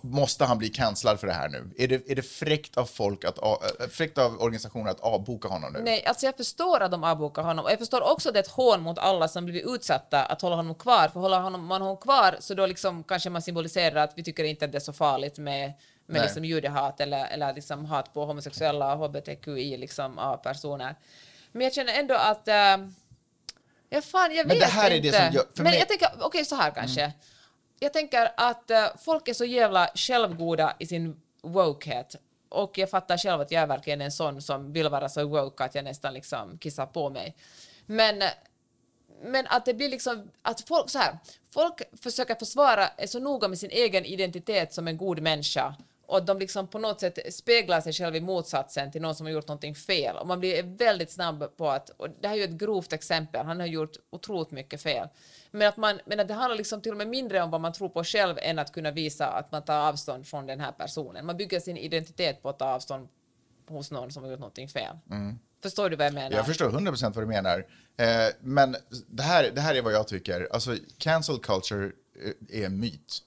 Måste han bli cancellad för det här nu? Är det, är det fräckt av folk att, a- äh, fräckt av organisationer att avboka honom nu? Nej, alltså jag förstår att de avbokar honom och jag förstår också att det är ett hån mot alla som blivit utsatta att hålla honom kvar. För håller honom, man honom kvar så då liksom kanske man symboliserar att vi tycker inte att det är så farligt med, med Nej. liksom judehat eller, eller liksom hat på homosexuella och hbtqi liksom, personer. Men jag känner ändå att... Äh, ja, fan, jag Men vet det här är inte. det som gör- Men mig- jag tänker, okej så här kanske. Jag tänker att eh, folk är så jävla självgoda i sin wokehet. Och jag fattar själv att jag är verkligen en sån som vill vara så woke att jag nästan liksom kissar på mig. Men, men att det blir liksom att folk så här, folk försöker försvara, är så noga med sin egen identitet som en god människa och de liksom på något sätt speglar sig själv i motsatsen till någon som har gjort någonting fel. Och man blir väldigt snabb på att, och det här är ju ett grovt exempel, han har gjort otroligt mycket fel. Men att, man, men att det handlar liksom till och med mindre om vad man tror på själv än att kunna visa att man tar avstånd från den här personen. Man bygger sin identitet på att ta avstånd hos någon som har gjort någonting fel. Förstår du vad jag menar? Jag förstår 100% vad du menar. Eh, men det här, det här är vad jag tycker. Alltså, cancel culture eh, är en myt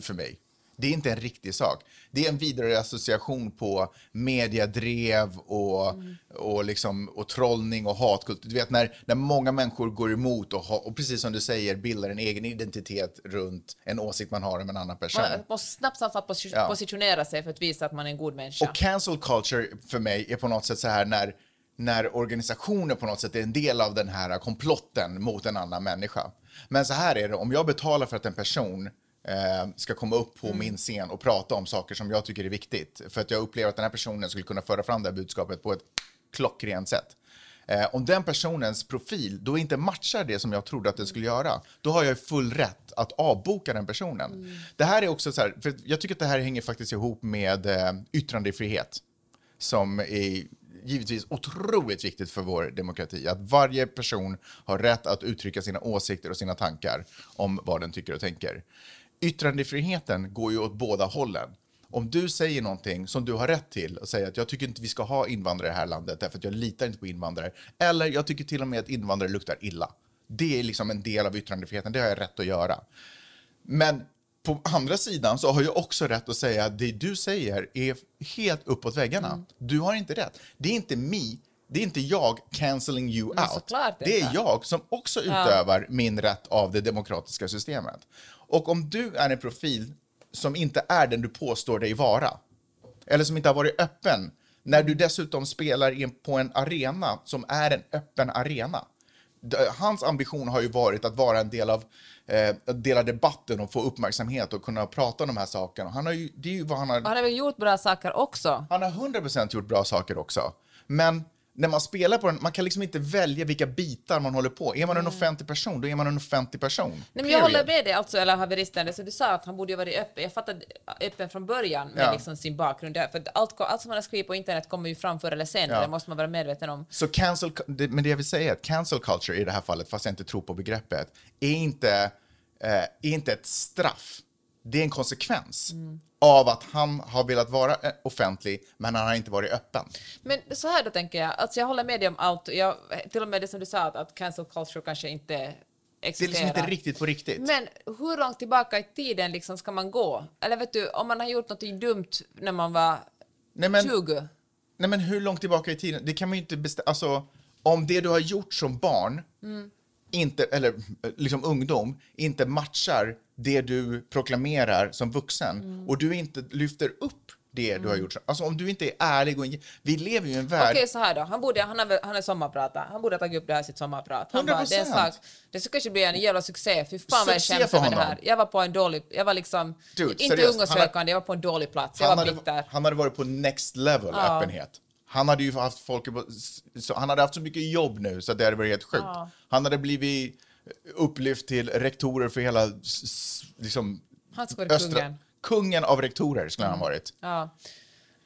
för mig. Det är inte en riktig sak. Det är en vidare association på mediadrev och, och, liksom, och trollning och hatkultur. Du vet när, när många människor går emot och, ha, och precis som du säger bildar en egen identitet runt en åsikt man har om en annan person. Man måste snabbt, snabbt, snabbt posi- Ja. positionera sig för att visa att man är en god människa. Och cancel culture för mig är på något sätt så här när, när organisationer på något sätt är en del av den här komplotten mot en annan människa. Men så här är det, om jag betalar för att en person ska komma upp på min scen och prata om saker som jag tycker är viktigt, för att jag upplever att den här personen skulle kunna föra fram det här budskapet på ett klockrent sätt. Eh, om den personens profil då inte matchar det som jag trodde att den skulle göra, då har jag full rätt att avboka den personen. Det här är också så här, för jag tycker att det här hänger faktiskt ihop med eh, yttrandefrihet som är givetvis otroligt viktigt för vår demokrati. Att varje person har rätt att uttrycka sina åsikter och sina tankar om vad den tycker och tänker. Yttrandefriheten går ju åt båda hållen. Om du säger någonting som du har rätt till och säger att jag tycker inte vi ska ha invandrare i det här landet därför att jag litar inte på invandrare. Eller jag tycker till och med att invandrare luktar illa. Det är liksom en del av yttrandefriheten, det har jag rätt att göra. Men på andra sidan så har jag också rätt att säga att det du säger är helt uppåt väggarna. Du har inte rätt. Det är inte me, Det är inte jag cancelling you out. Det är jag som också utövar min rätt av det demokratiska systemet. Och om du är en profil som inte är den du påstår dig vara, eller som inte har varit öppen, när du dessutom spelar in på en arena som är en öppen arena. Hans ambition har ju varit att vara en del av, eh, att dela debatten och få uppmärksamhet och kunna prata om de här sakerna. Han har ju, det är ju vad han har... Han har väl gjort bra saker också? Han har 100% gjort bra saker också. Men när man spelar på den, man kan liksom inte välja vilka bitar man håller på. Är man en offentlig person, då är man en offentlig person. Nej, men jag Period. håller med dig, alltså, eller haveristen, som du sa att han borde ju varit öppen. Jag fattade öppen från början med Ja. liksom sin bakgrund där, för allt, allt som man har skrivit på internet kommer ju fram förr eller senare, Ja. det måste man vara medveten om. Så cancel, det, men det jag vill säga är att cancel culture i det här fallet, fast jag inte tror på begreppet, är inte, eh, är inte ett straff. Det är en konsekvens av att han har velat vara eh, offentlig, men han har inte varit öppen. Men så här då tänker jag, alltså jag håller med dig om allt, jag, till och med det som du sa att, att cancel culture kanske inte Det är existerar. liksom inte riktigt på riktigt. Men hur långt tillbaka i tiden liksom ska man gå? Eller vet du, om man har gjort något dumt när man var Nej, men, 20? Nej, men hur långt tillbaka i tiden? Det kan man ju inte bestämma. Alltså, om det du har gjort som barn, inte, eller liksom ungdom, inte matchar det du proklamerar som vuxen och du inte lyfter upp det du har gjort. Alltså om du inte är ärlig och... Vi lever ju i en värld... Okej, så här då. Han, borde, han, har, han är sommarpratare. Han borde ha tagit upp det här i sitt sommarprat. Han bara, det, är en 100%. sak, det ska kanske bli en jävla succé. Fy fan vad jag för över det här. Jag var på en dålig... Jag var liksom... Dude, inte ungdomssökande, jag var på en dålig plats. Jag han, var hade, bitter. han hade varit på next level Ja. öppenhet. Han hade ju haft folk... Så, han hade haft så mycket jobb nu så det hade varit helt sjukt. Ja. Han hade blivit upplyft till rektorer för hela... Liksom, Han ska vara kungen. Kungen av rektorer skulle han ha varit. Ja.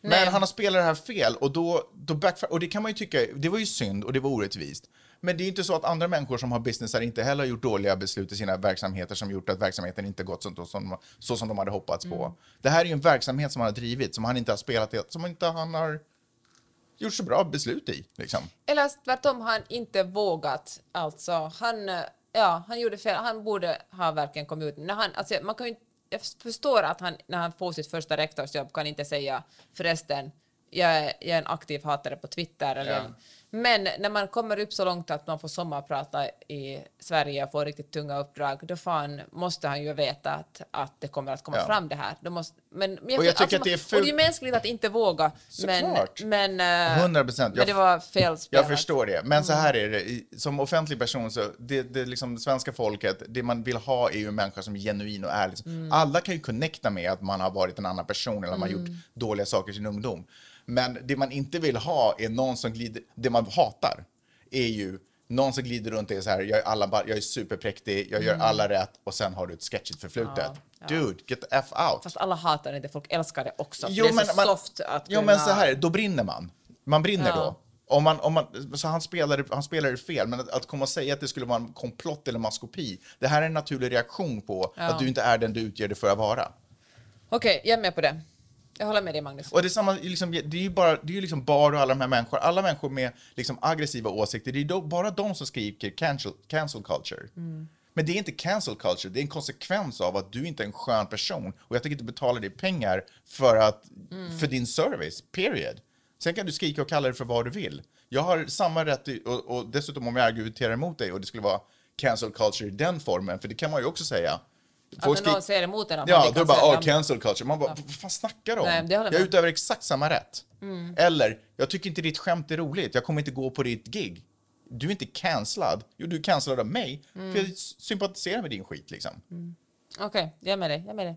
Men Nej. han har spelat det här fel och då, då backfire, och det kan man ju tycka, det var ju synd och det var orättvist. Men det är ju inte så att andra människor som har businessar inte heller har gjort dåliga beslut i sina verksamheter som gjort att verksamheten inte gått så som, så som de hade hoppats Mm. på. Det här är ju en verksamhet som han har drivit, som han inte har spelat, som inte han har gjort så bra beslut i. Liksom. Eller tvärtom han inte vågat. Alltså, han, eh, ja, han gjorde fel. Han borde ha verkligen kommit ut. När han, alltså, man kan inte- jag förstår att han, när han får sitt första rektorsjobb, kan inte säga förresten, jag är, jag är en aktiv hatare på Twitter. Eller, Ja. Men när man kommer upp så långt att man får sommarprata i Sverige och får riktigt tunga uppdrag, då fan måste han ju veta att, att det kommer att komma Ja. fram det här. Då måste, men, men Och jag tycker alltså, att det är Och fult- det är mänskligt att inte våga. Men, Såklart. men, eh, 100%. men Jag- det var fel spelat. Jag förstår det, men så här är det. Som offentlig person, så det, det, liksom, det svenska folket, det man vill ha är ju en människa som är genuin och ärlig. Alla kan ju connecta med att man har varit en annan person eller man har gjort dåliga saker i sin ungdom. Men det man inte vill ha är någon som glider, det man hatar är ju någon som glider runt och är så här, jag är, alla, jag är superpräktig, jag gör alla rätt och sen har du ett sketchigt förflutet. Ja, ja. Dude, get the F out. Fast alla hatar det inte, folk älskar det också. Jo, det är men, så man, soft att jo, kunna... men så här, då brinner man. Man brinner Ja. då. Om man, om man, så han spelade, han spelade fel, men att, att komma och säga att det skulle vara en komplott eller maskopi, det här är en naturlig reaktion på att du inte är den du utger dig för att vara. Okej, jag är med på det. Jag håller med dig, Magnus. Och det är, samma, liksom, det är ju bara, det är liksom Bar och alla de här människor, alla människor med liksom aggressiva åsikter, det är då, bara de som skriker cancel, cancel culture. Men det är inte cancel culture, det är en konsekvens av att du inte är en skön person och jag tänker inte betala dig pengar för, att, för din service, period. Sen kan du skrika och kalla det för vad du vill. Jag har samma rätt, i, och, och dessutom om jag argumenterar emot dig och det skulle vara cancel culture i den formen, för det kan man ju också säga. Folk Att någon säger emot en, Ja, blir då är bara oh, cancel culture. Man bara, vad fan snackar du om? Nej, jag med. utövar exakt samma rätt. Eller, jag tycker inte ditt skämt är roligt, jag kommer inte gå på ditt gig. Du är inte cancellad. Jo, du är cancellad av mig, Mm. för jag sympatiserar med din skit liksom. Okej, jag är med dig. Jag är med dig.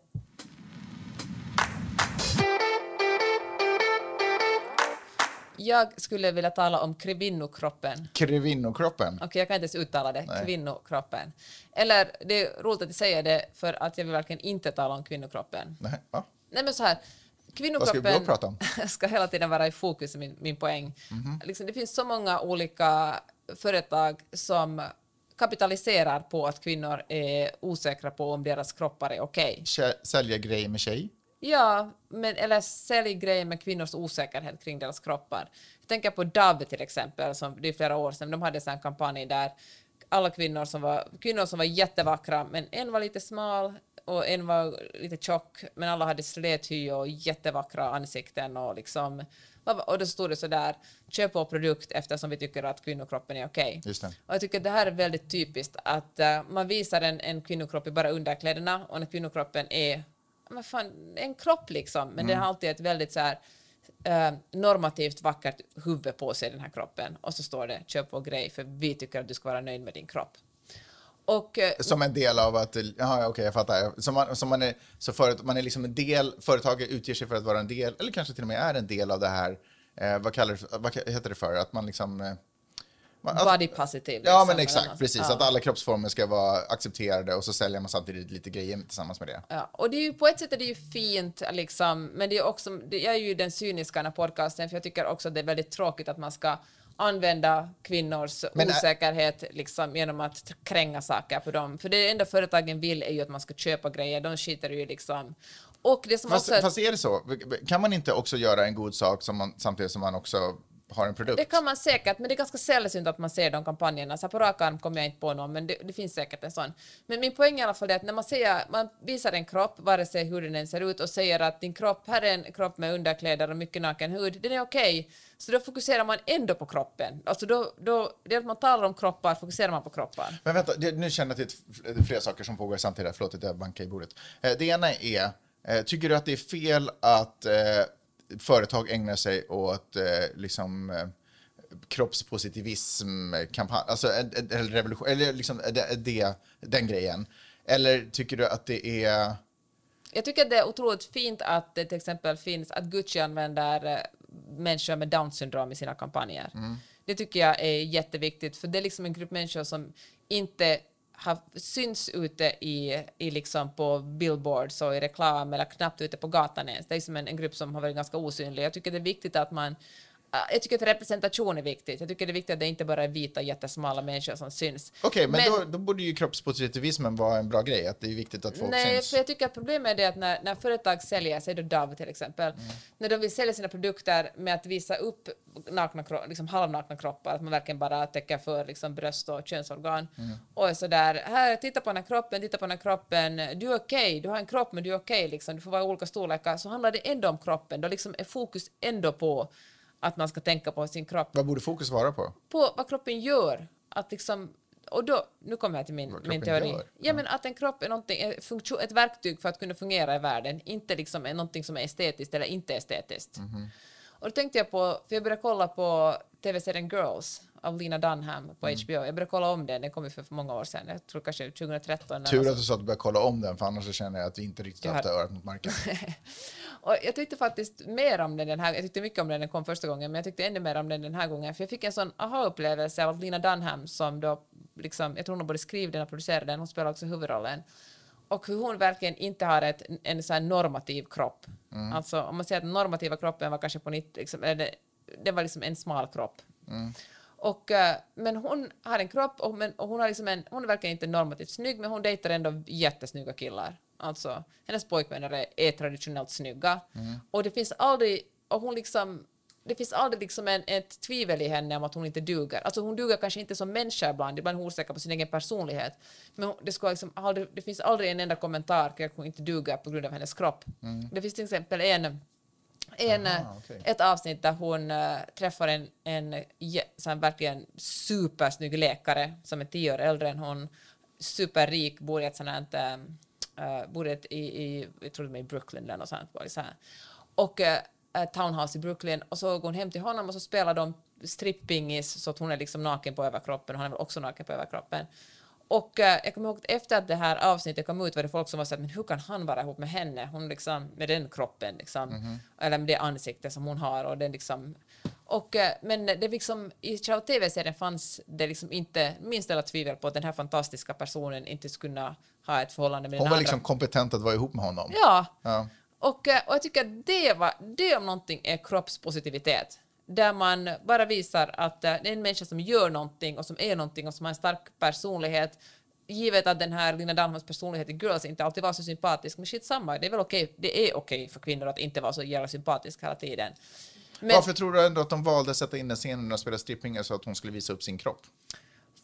Jag skulle vilja tala om kvinnokroppen. Kvinnokroppen. Okej, jag kan inte ens uttala det. Nej. Kvinnokroppen. Eller, det är roligt att jag säger det för att jag vill verkligen inte tala om kvinnokroppen. Nej, va? Nej men så här, kvinnokroppen ska ska hela tiden vara i fokus, min, min poäng. Mhm. Liksom, det finns så många olika företag som kapitaliserar på att kvinnor är osäkra på om deras kroppar är okej. Kä- Sälja grejer med tjej. Ja, men, eller sälj grejer med kvinnors osäkerhet kring deras kroppar. Jag tänker på Dove till exempel, som det är flera år sedan, de hade en kampanj där alla kvinnor som var, kvinnor som var jättevackra, men en var lite smal och en var lite tjock, men alla hade släthy och jättevackra ansikten och liksom och då stod det så där, köp vår produkt eftersom vi tycker att kvinnokroppen är okej. Och jag tycker att det här är väldigt typiskt att eh, man visar en, en kvinnokropp i bara underkläderna och när kvinnokroppen är men fan, en kropp liksom, men den har alltid ett väldigt så här eh, normativt vackert huvud på sig, den här kroppen. Och så står det köp vår grej för vi tycker att du ska vara nöjd med din kropp. Och eh, Som en del av att, ja okej jag fattar. Som man, som man, är, så förut, man är liksom en del, företaget utger sig för att vara en del, eller kanske till och med är en del av det här, eh, vad, kallar, vad heter det för? Att man liksom... Att- body positive. Ja liksom, men eller exakt, precis. Ja. Att alla kroppsformer ska vara accepterade och så säljer man samtidigt lite grejer tillsammans med det. Ja, och det är ju på ett sätt är det ju fint, liksom, men det är också, det, är ju den cyniska den podcasten, för jag tycker också att det är väldigt tråkigt att man ska använda kvinnors Men, äh- osäkerhet liksom, genom att kränga saker på dem. För det enda företagen vill är ju att man ska köpa grejer, de skiter ju liksom. Och det som Fast, också... fast är det så? Kan man inte också göra en god sak som man, samtidigt som man också har en produkt? Det kan man säkert, men det är ganska sällsynt att man ser de kampanjerna. Så på rak arm kommer jag inte på någon, men det, det finns säkert en sån. Men min poäng är i alla fall det att när man, säger, man visar en kropp, vare sig hur den än ser ut, och säger att din kropp, här är en kropp med underkläder och mycket naken hud, den är okej. Så då fokuserar man ändå på kroppen. Alltså då, då, det är att man talar om kroppar, fokuserar man på kroppar. Men vänta, det, nu känner jag till ett- det är flera saker som pågår samtidigt. Förlåt att jag bankar i bordet. Eh, Det ena är, eh, tycker du att det är fel att eh, företag ägnar sig åt eh, liksom eh, kroppspositivism-kampanj, alltså en, en, en revolution, eller liksom det, det, den grejen? Eller tycker du att det är... Jag tycker att det är otroligt fint att det till exempel finns att Gucci använder eh, människor med Downs syndrom i sina kampanjer. Det tycker jag är jätteviktigt, för det är liksom en grupp människor som inte har syns ute i, i liksom på billboards och i reklam eller knappt ute på gatan ens. Det är som en, en grupp som har varit ganska osynlig. Jag tycker det är viktigt att man jag tycker att representation är viktigt. Jag tycker det är viktigt att det inte bara är vita jättesmala människor som syns. Okej, men, Då, då borde ju kroppspositivismen vara en bra grej, att det är viktigt att folk Nej, syns. för jag tycker att problemet är att när, när företag säljer, säg då Dove till exempel, Mm. när de vill sälja sina produkter med att visa upp nakna, liksom halvnakna kroppar, att man verkligen bara täcker för liksom bröst och könsorgan. Mm. Och är sådär, här, titta på den här kroppen, titta på den här kroppen, du är okej, du har en kropp men du är okej, liksom, du får vara i olika storlekar, så handlar det ändå om kroppen, då liksom är fokus ändå på att man ska tänka på sin kropp Vad borde fokus vara på? på vad kroppen gör. Att liksom, och då, nu kommer jag till min, min teori. gör? Ja, men att en kropp är, är funktion, ett verktyg för att kunna fungera i världen, inte liksom är någonting som är estetiskt eller inte estetiskt. Mhm. Och då tänkte jag på, för jag började kolla på tv-serien Girls av Lena Dunham på Mm. HBO. Jag började kolla om den, den kom ju för, många år sedan, jag tror kanske 2013. eller Tur att du sa att du började kolla om den, för annars så känner jag att vi inte riktigt Jag har haft har- örat mot marken. Och jag tyckte faktiskt mer om den den här Jag tyckte mycket om den när den kom första gången, men jag tyckte ännu mer om den den här gången. För jag fick en sån aha-upplevelse av Lena Dunham som då, liksom, jag tror hon både skrev den och producerade den, hon spelar också huvudrollen. Och hur hon verkligen inte har ett, en sån här normativ kropp. Alltså om man säger att den normativa kroppen var kanske på 90, liksom, det, det var liksom en smal kropp. Och, eh, men hon har en kropp och, men, och hon, har liksom en, hon är verkligen inte normativt snygg, men hon dejtar ändå jättesnygga killar. Alltså, hennes pojkvänner är, är traditionellt snygga. Och det finns aldrig, och hon liksom, det finns aldrig liksom en, ett tvivel i henne om att hon inte duger. Alltså hon duger kanske inte som människa ibland, ibland är hon osäker på sin egen personlighet. Men det, ska liksom aldrig, det finns aldrig en enda kommentar kring att hon inte duger på grund av hennes kropp. Det finns till exempel en en, Aha, okej. ett avsnitt där hon eh, träffar en, en sån verkligen supersnygg läkare som är tio år äldre än hon, superrik, bor i ett sånt här, uh, bor i, i, jag tror det i Brooklyn eller något sånt, bara så här. och ett townhouse i Brooklyn och så går hon hem till honom och så spelar de strippingis så att hon är liksom naken på överkroppen och han är också naken på överkroppen. Och eh, jag kommer ihåg att efter att det här avsnittet kom ut var det folk som var så här, men hur kan han vara ihop med henne? Hon liksom, med den kroppen liksom, eller med det ansikte som hon har och den liksom. Och, eh, men det liksom, i själva tv-serien fanns det liksom inte minst alla tvivel på att den här fantastiska personen inte skulle kunna ha ett förhållande med Hon den var andra. liksom kompetent att vara ihop med honom. Ja, Ja. och, eh, och jag tycker att det, var, det om någonting är kroppspositivitet. Där man bara visar att det är en människa som gör någonting och som är någonting och som har en stark personlighet. Givet att den här Lina Danholms personlighet i Girls inte alltid var så sympatisk, men shit samma, det är väl okej, det är okej för kvinnor att inte vara så jävla sympatisk hela tiden. Men Varför tror du ändå att de valde att sätta in den scenen och spela strippingar så att hon skulle visa upp sin kropp?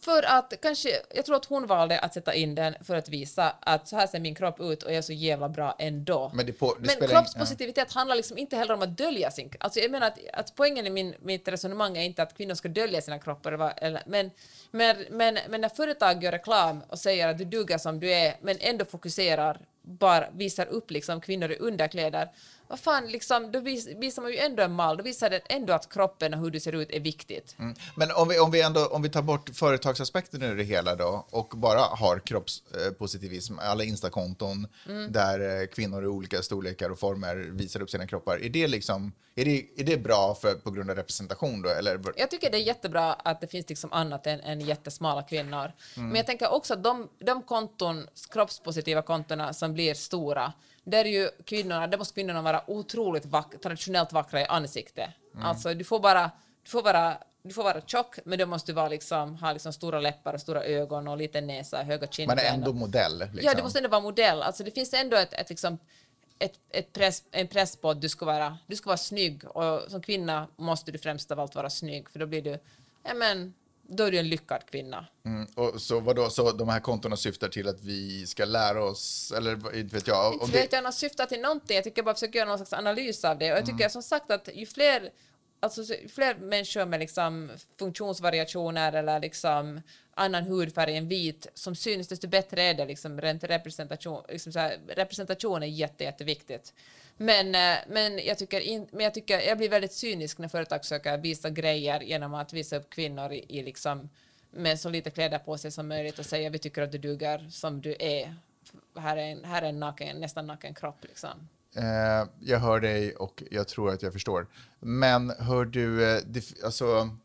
För att kanske, jag tror att hon valde att sätta in den för att visa att så här ser min kropp ut och jag är så jävla bra ändå. Men det på- det Men kroppspositivitet handlar liksom inte heller om att dölja sin... Alltså jag menar att, att poängen i min, mitt resonemang är inte att kvinnor ska dölja sina kroppar, eller, men, men, men, men när företag gör reklam och säger att du duger som du är, men ändå fokuserar, bara visar upp liksom kvinnor i underkläder, vad fan, liksom, då vis, visar man ju ändå en mall, då visar det ändå att kroppen och hur du ser ut är viktigt. Mm. Men om vi, om, vi ändå, om vi tar bort företagsaspekten ur det hela då och bara har kroppspositivism, alla instakonton Mm. där eh, kvinnor i olika storlekar och former visar upp sina kroppar. Är det, liksom, är det, är det bra för, på grund av representation då? Eller? Jag tycker det är jättebra att det finns liksom annat än, än jättesmala kvinnor. Men jag tänker också att de, de konton, kroppspositiva kontona som blir stora, där är ju kvinnorna, där måste kvinnorna vara otroligt vack, traditionellt vackra i ansiktet. Alltså du får bara, du får vara du får vara tjock, men du måste vara liksom, ha liksom stora läppar och stora ögon och liten näsa, höga kindben. är ändå modell. Liksom. Ja, du måste ändå vara modell. Alltså, det finns ändå ett, ett, liksom, ett, ett press, en press på att du ska, vara, du ska vara snygg. Och som kvinna måste du främst av allt vara snygg, för då blir du, ja men, då är du en lyckad kvinna. Mm, och så, vadå, så de här kontona syftar till att vi ska lära oss, eller inte vet jag. Inte vet det, jag de syftar till någonting, jag tycker bara försöka göra någon slags analys av det. Och jag tycker som sagt att ju fler, alltså, så- ju fler människor med liksom funktionsvariationer eller liksom annan hudfärg än vit som syns, desto bättre är det. Liksom, rent representation, liksom här, representation är jätte, jätteviktigt. Men, eh, men, jag tycker in, men jag tycker jag blir väldigt cynisk när företag försöker visa grejer genom att visa upp kvinnor i, i liksom, med så lite kläder på sig som möjligt och säga vi tycker att du duger som du är. Här är en, här är en naken, nästan naken kropp. Liksom. eh, jag hör dig och jag tror att jag förstår. Men hör du, eh, det, alltså,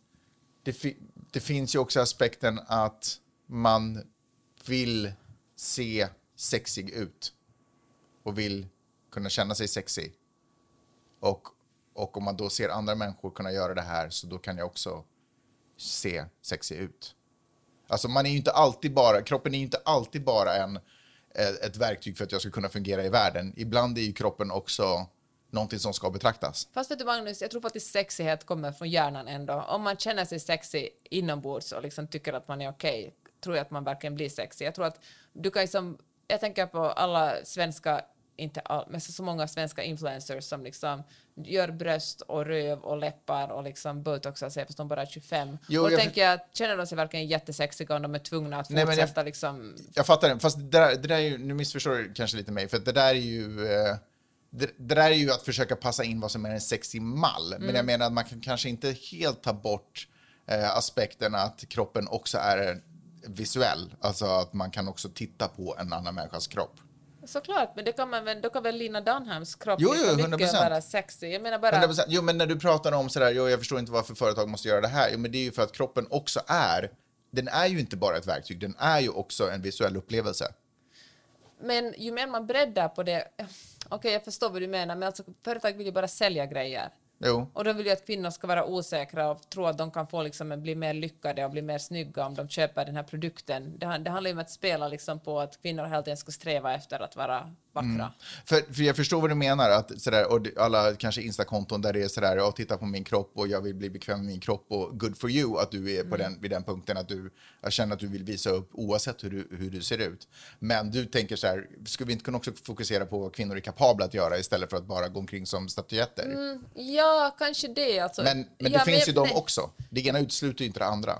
det, fi- det finns ju också aspekten att man vill se sexig ut och vill kunna känna sig sexig. Och, och om man då ser andra människor kunna göra det här så då kan jag också se sexig ut. Alltså man är ju inte alltid bara, kroppen är ju inte alltid bara en, eh, ett verktyg för att jag ska kunna fungera i världen. Ibland är ju kroppen också någonting som ska betraktas. Fast vet du Magnus, jag tror faktiskt sexighet kommer från hjärnan ändå. Om man känner sig sexig inombords och liksom tycker att man är okej, tror jag att man verkligen blir sexig. Jag tror att du kan liksom, jag tänker på alla svenska, inte all, men så så många svenska influencers som liksom gör bröst och röv och läppar och liksom botoxar sig fast de bara är 25. Jo, och då jag tänker jag, känner de sig verkligen jättesexiga om de är tvungna att Nej, men jag- fortsätta liksom Jag fattar det, fast det där, det där är ju, nu missförstår du kanske lite mig, för det där är ju... Eh, det, det där är ju att försöka passa in vad som är en sexig mall. Men jag menar att man kan kanske inte helt ta bort eh, aspekten att kroppen också är visuell. Alltså att man kan också titta på en annan människas kropp. Såklart, men det kan man väl, då kan väl Lina Dunhams kropp Jo, jo, mycket 100%. vara sexig. Jag menar bara... 100%. Jo, men när du pratar om sådär, jo, jag förstår inte varför företag måste göra det här. Jo, men det är ju för att kroppen också är, den är ju inte bara ett verktyg, den är ju också en visuell upplevelse. Men ju mer man breddar på det... Okej, jag förstår vad du menar, men alltså, företag vill ju bara sälja grejer. Jo. Och de vill ju att kvinnor ska vara osäkra och tro att de kan få liksom, bli mer lyckade och bli mer snygga om de köper den här produkten. Det, det handlar ju om att spela liksom, på att kvinnor hela tiden ska sträva efter att vara vackra. För, för jag förstår vad du menar, att sådär, och alla kanske Insta-konton där det är sådär, jag tittar på min kropp och jag vill bli bekväm med min kropp och good for you att du är på den, vid den punkten att du, jag känner att du vill visa upp oavsett hur du, hur du ser ut. Men du tänker så här, skulle vi inte kunna också fokusera på vad kvinnor är kapabla att göra istället för att bara gå omkring som statyetter? Ja, kanske det. Alltså, Men, men ja, det finns ju de nej. också. Det ena utesluter ju inte det andra.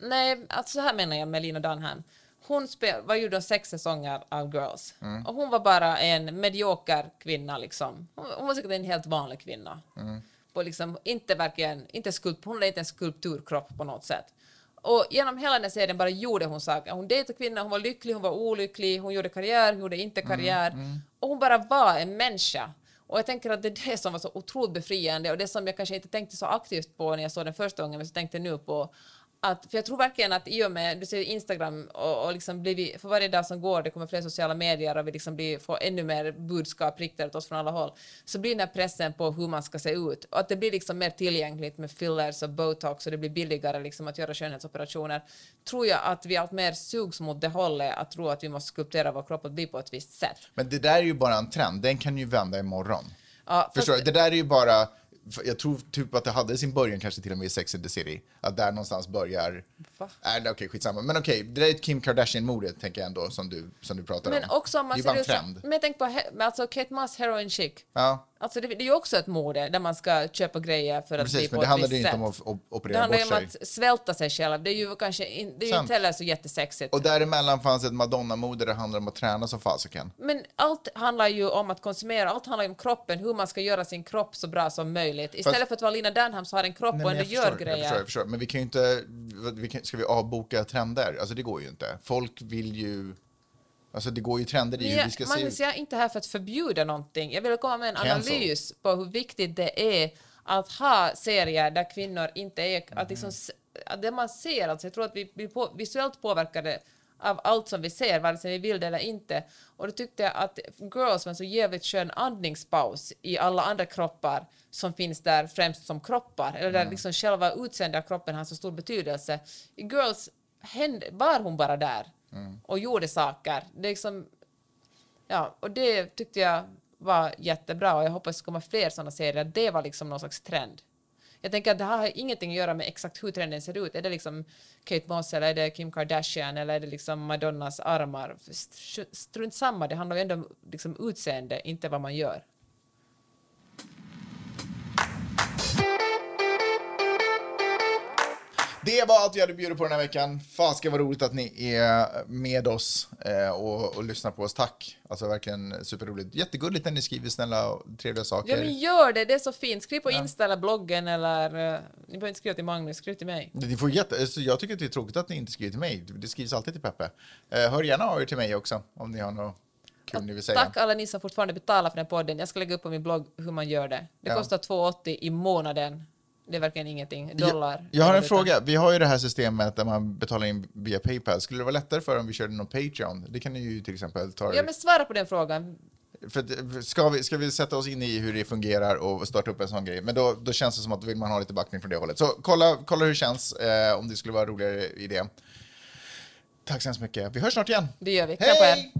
Nej, alltså så här menar jag med Lina Dunham. Hon spel, var gjorde sex säsonger av Girls. Och hon var bara en medioker kvinna liksom. Hon, hon var säkert en helt vanlig kvinna. På liksom, inte verkligen, inte skulpt, hon hade inte en skulpturkropp på något sätt. Och genom hela den här serien bara gjorde hon saker. Hon dejtade kvinnor, hon var lycklig, hon var olycklig, hon gjorde karriär, hon gjorde inte karriär. Och hon bara var en människa. Och jag tänker att det är det som var så otroligt befriande och det som jag kanske inte tänkte så aktivt på när jag såg den första gången, men så tänkte jag nu på att, för jag tror verkligen att i och med, du ser Instagram och, och liksom blir vi, för varje dag som går, det kommer fler sociala medier och vi liksom blir, får ännu mer budskap riktade till oss från alla håll, så blir den här pressen på hur man ska se ut och att det blir liksom mer tillgängligt med fillers och botox och det blir billigare liksom att göra skönhetsoperationer, tror jag att vi allt mer sugs mot det hållet att tro att vi måste skulptera vår kropp och bli på ett visst sätt. Men det där är ju bara en trend, den kan ju vända imorgon. Ja, Förstår du? Det där är ju bara jag tror typ att det hade sin början kanske till och med i Sex and the City. Att där någonstans börjar... Va? Nej, okej, skitsamma. Men okej, det där är ett Kim Kardashian-mode, tänker jag ändå, som du, som du pratar Men om. också om man det är bara en ut trend. men jag tänker på men alltså Kate Moss Heroin Chic. Ja, Alltså det, det är ju också ett mode där man ska köpa grejer för att bli precis. på Men det ett handlar visst ju inte sätt. om att op- Det operera handlar bort ju om sig. att svälta sig själv. Det är ju kanske in, det är ju Sant. inte heller så jättesexigt. Och däremellan fanns ett Madonna-mode där det handlar om att träna som fasiken. Men allt handlar ju om att konsumera, allt handlar ju om kroppen, hur man ska göra sin kropp så bra som möjligt. Istället för att vara Lina Dunham som har en kropp och ändå jag gör förstår, jag grejer. förstår, jag förstår. Men vi kan ju inte... Vi kan, ska vi avboka trender? Alltså det går ju inte. Folk vill ju... Alltså det går ju trender i hur vi ska Magnus, se jag är inte här för att förbjuda någonting. Jag vill komma med en Cancel. analys på hur viktigt det är att ha serier där kvinnor inte är... Att liksom, s- att det man ser, alltså jag tror att vi blir på, visuellt påverkade av allt som vi ser, vare sig vi vill det eller inte. Och då tyckte jag att Girls var en så jävligt skön andningspaus i alla andra kroppar som finns där främst som kroppar, eller där liksom själva utseendet av kroppen har så stor betydelse. I Girls hände, var hon bara där Mm. och gjorde saker. Det liksom, Ja, och det tyckte jag var jättebra och jag hoppas det ska komma fler sådana serier. Det var liksom någon slags trend. Jag tänker att det här har ingenting att göra med exakt hur trenden ser ut. Är det liksom Kate Moss eller är det Kim Kardashian eller är det liksom Madonnas armar? Strunt samma, det handlar ju ändå om liksom utseende, inte vad man gör. Det var allt vi hade bjudit på den här veckan. Fasken vad roligt att ni är med oss eh, och, och lyssnar på oss. Tack! Alltså verkligen superroligt. Jättegulligt när ni skriver snälla och trevliga saker. Ja men gör det, det är så fint. Skriv på Insta eller bloggen eller... eh, ni behöver inte skriva till Magnus, skriv till mig. Ni får jätte, alltså jag tycker att det är tråkigt att ni inte skriver till mig. Det skrivs alltid till Peppe. Eh, hör gärna av er till mig också om ni har något kul ni vill säga. Tack alla ni som fortfarande betalar för den podden. Jag ska lägga upp på min blogg hur man gör det. Det Ja. kostar 2,80 i månaden. Det är verkligen ingenting. Dollar. Jag, jag har en Utan- fråga. Vi har ju det här systemet där man betalar in via Paypal. Skulle det vara lättare för om vi körde någon Patreon? Det kan ni ju till exempel ta Ja men svara på den frågan. För ska, vi, ska vi sätta oss in i hur det fungerar och starta upp en sån grej? Men då, då känns det som att vill man ha lite backning från det hållet. Så kolla, kolla hur det känns, eh, om det skulle vara roligare idé. Tack så hemskt mycket. Vi hörs snart igen. Det gör vi. Hej!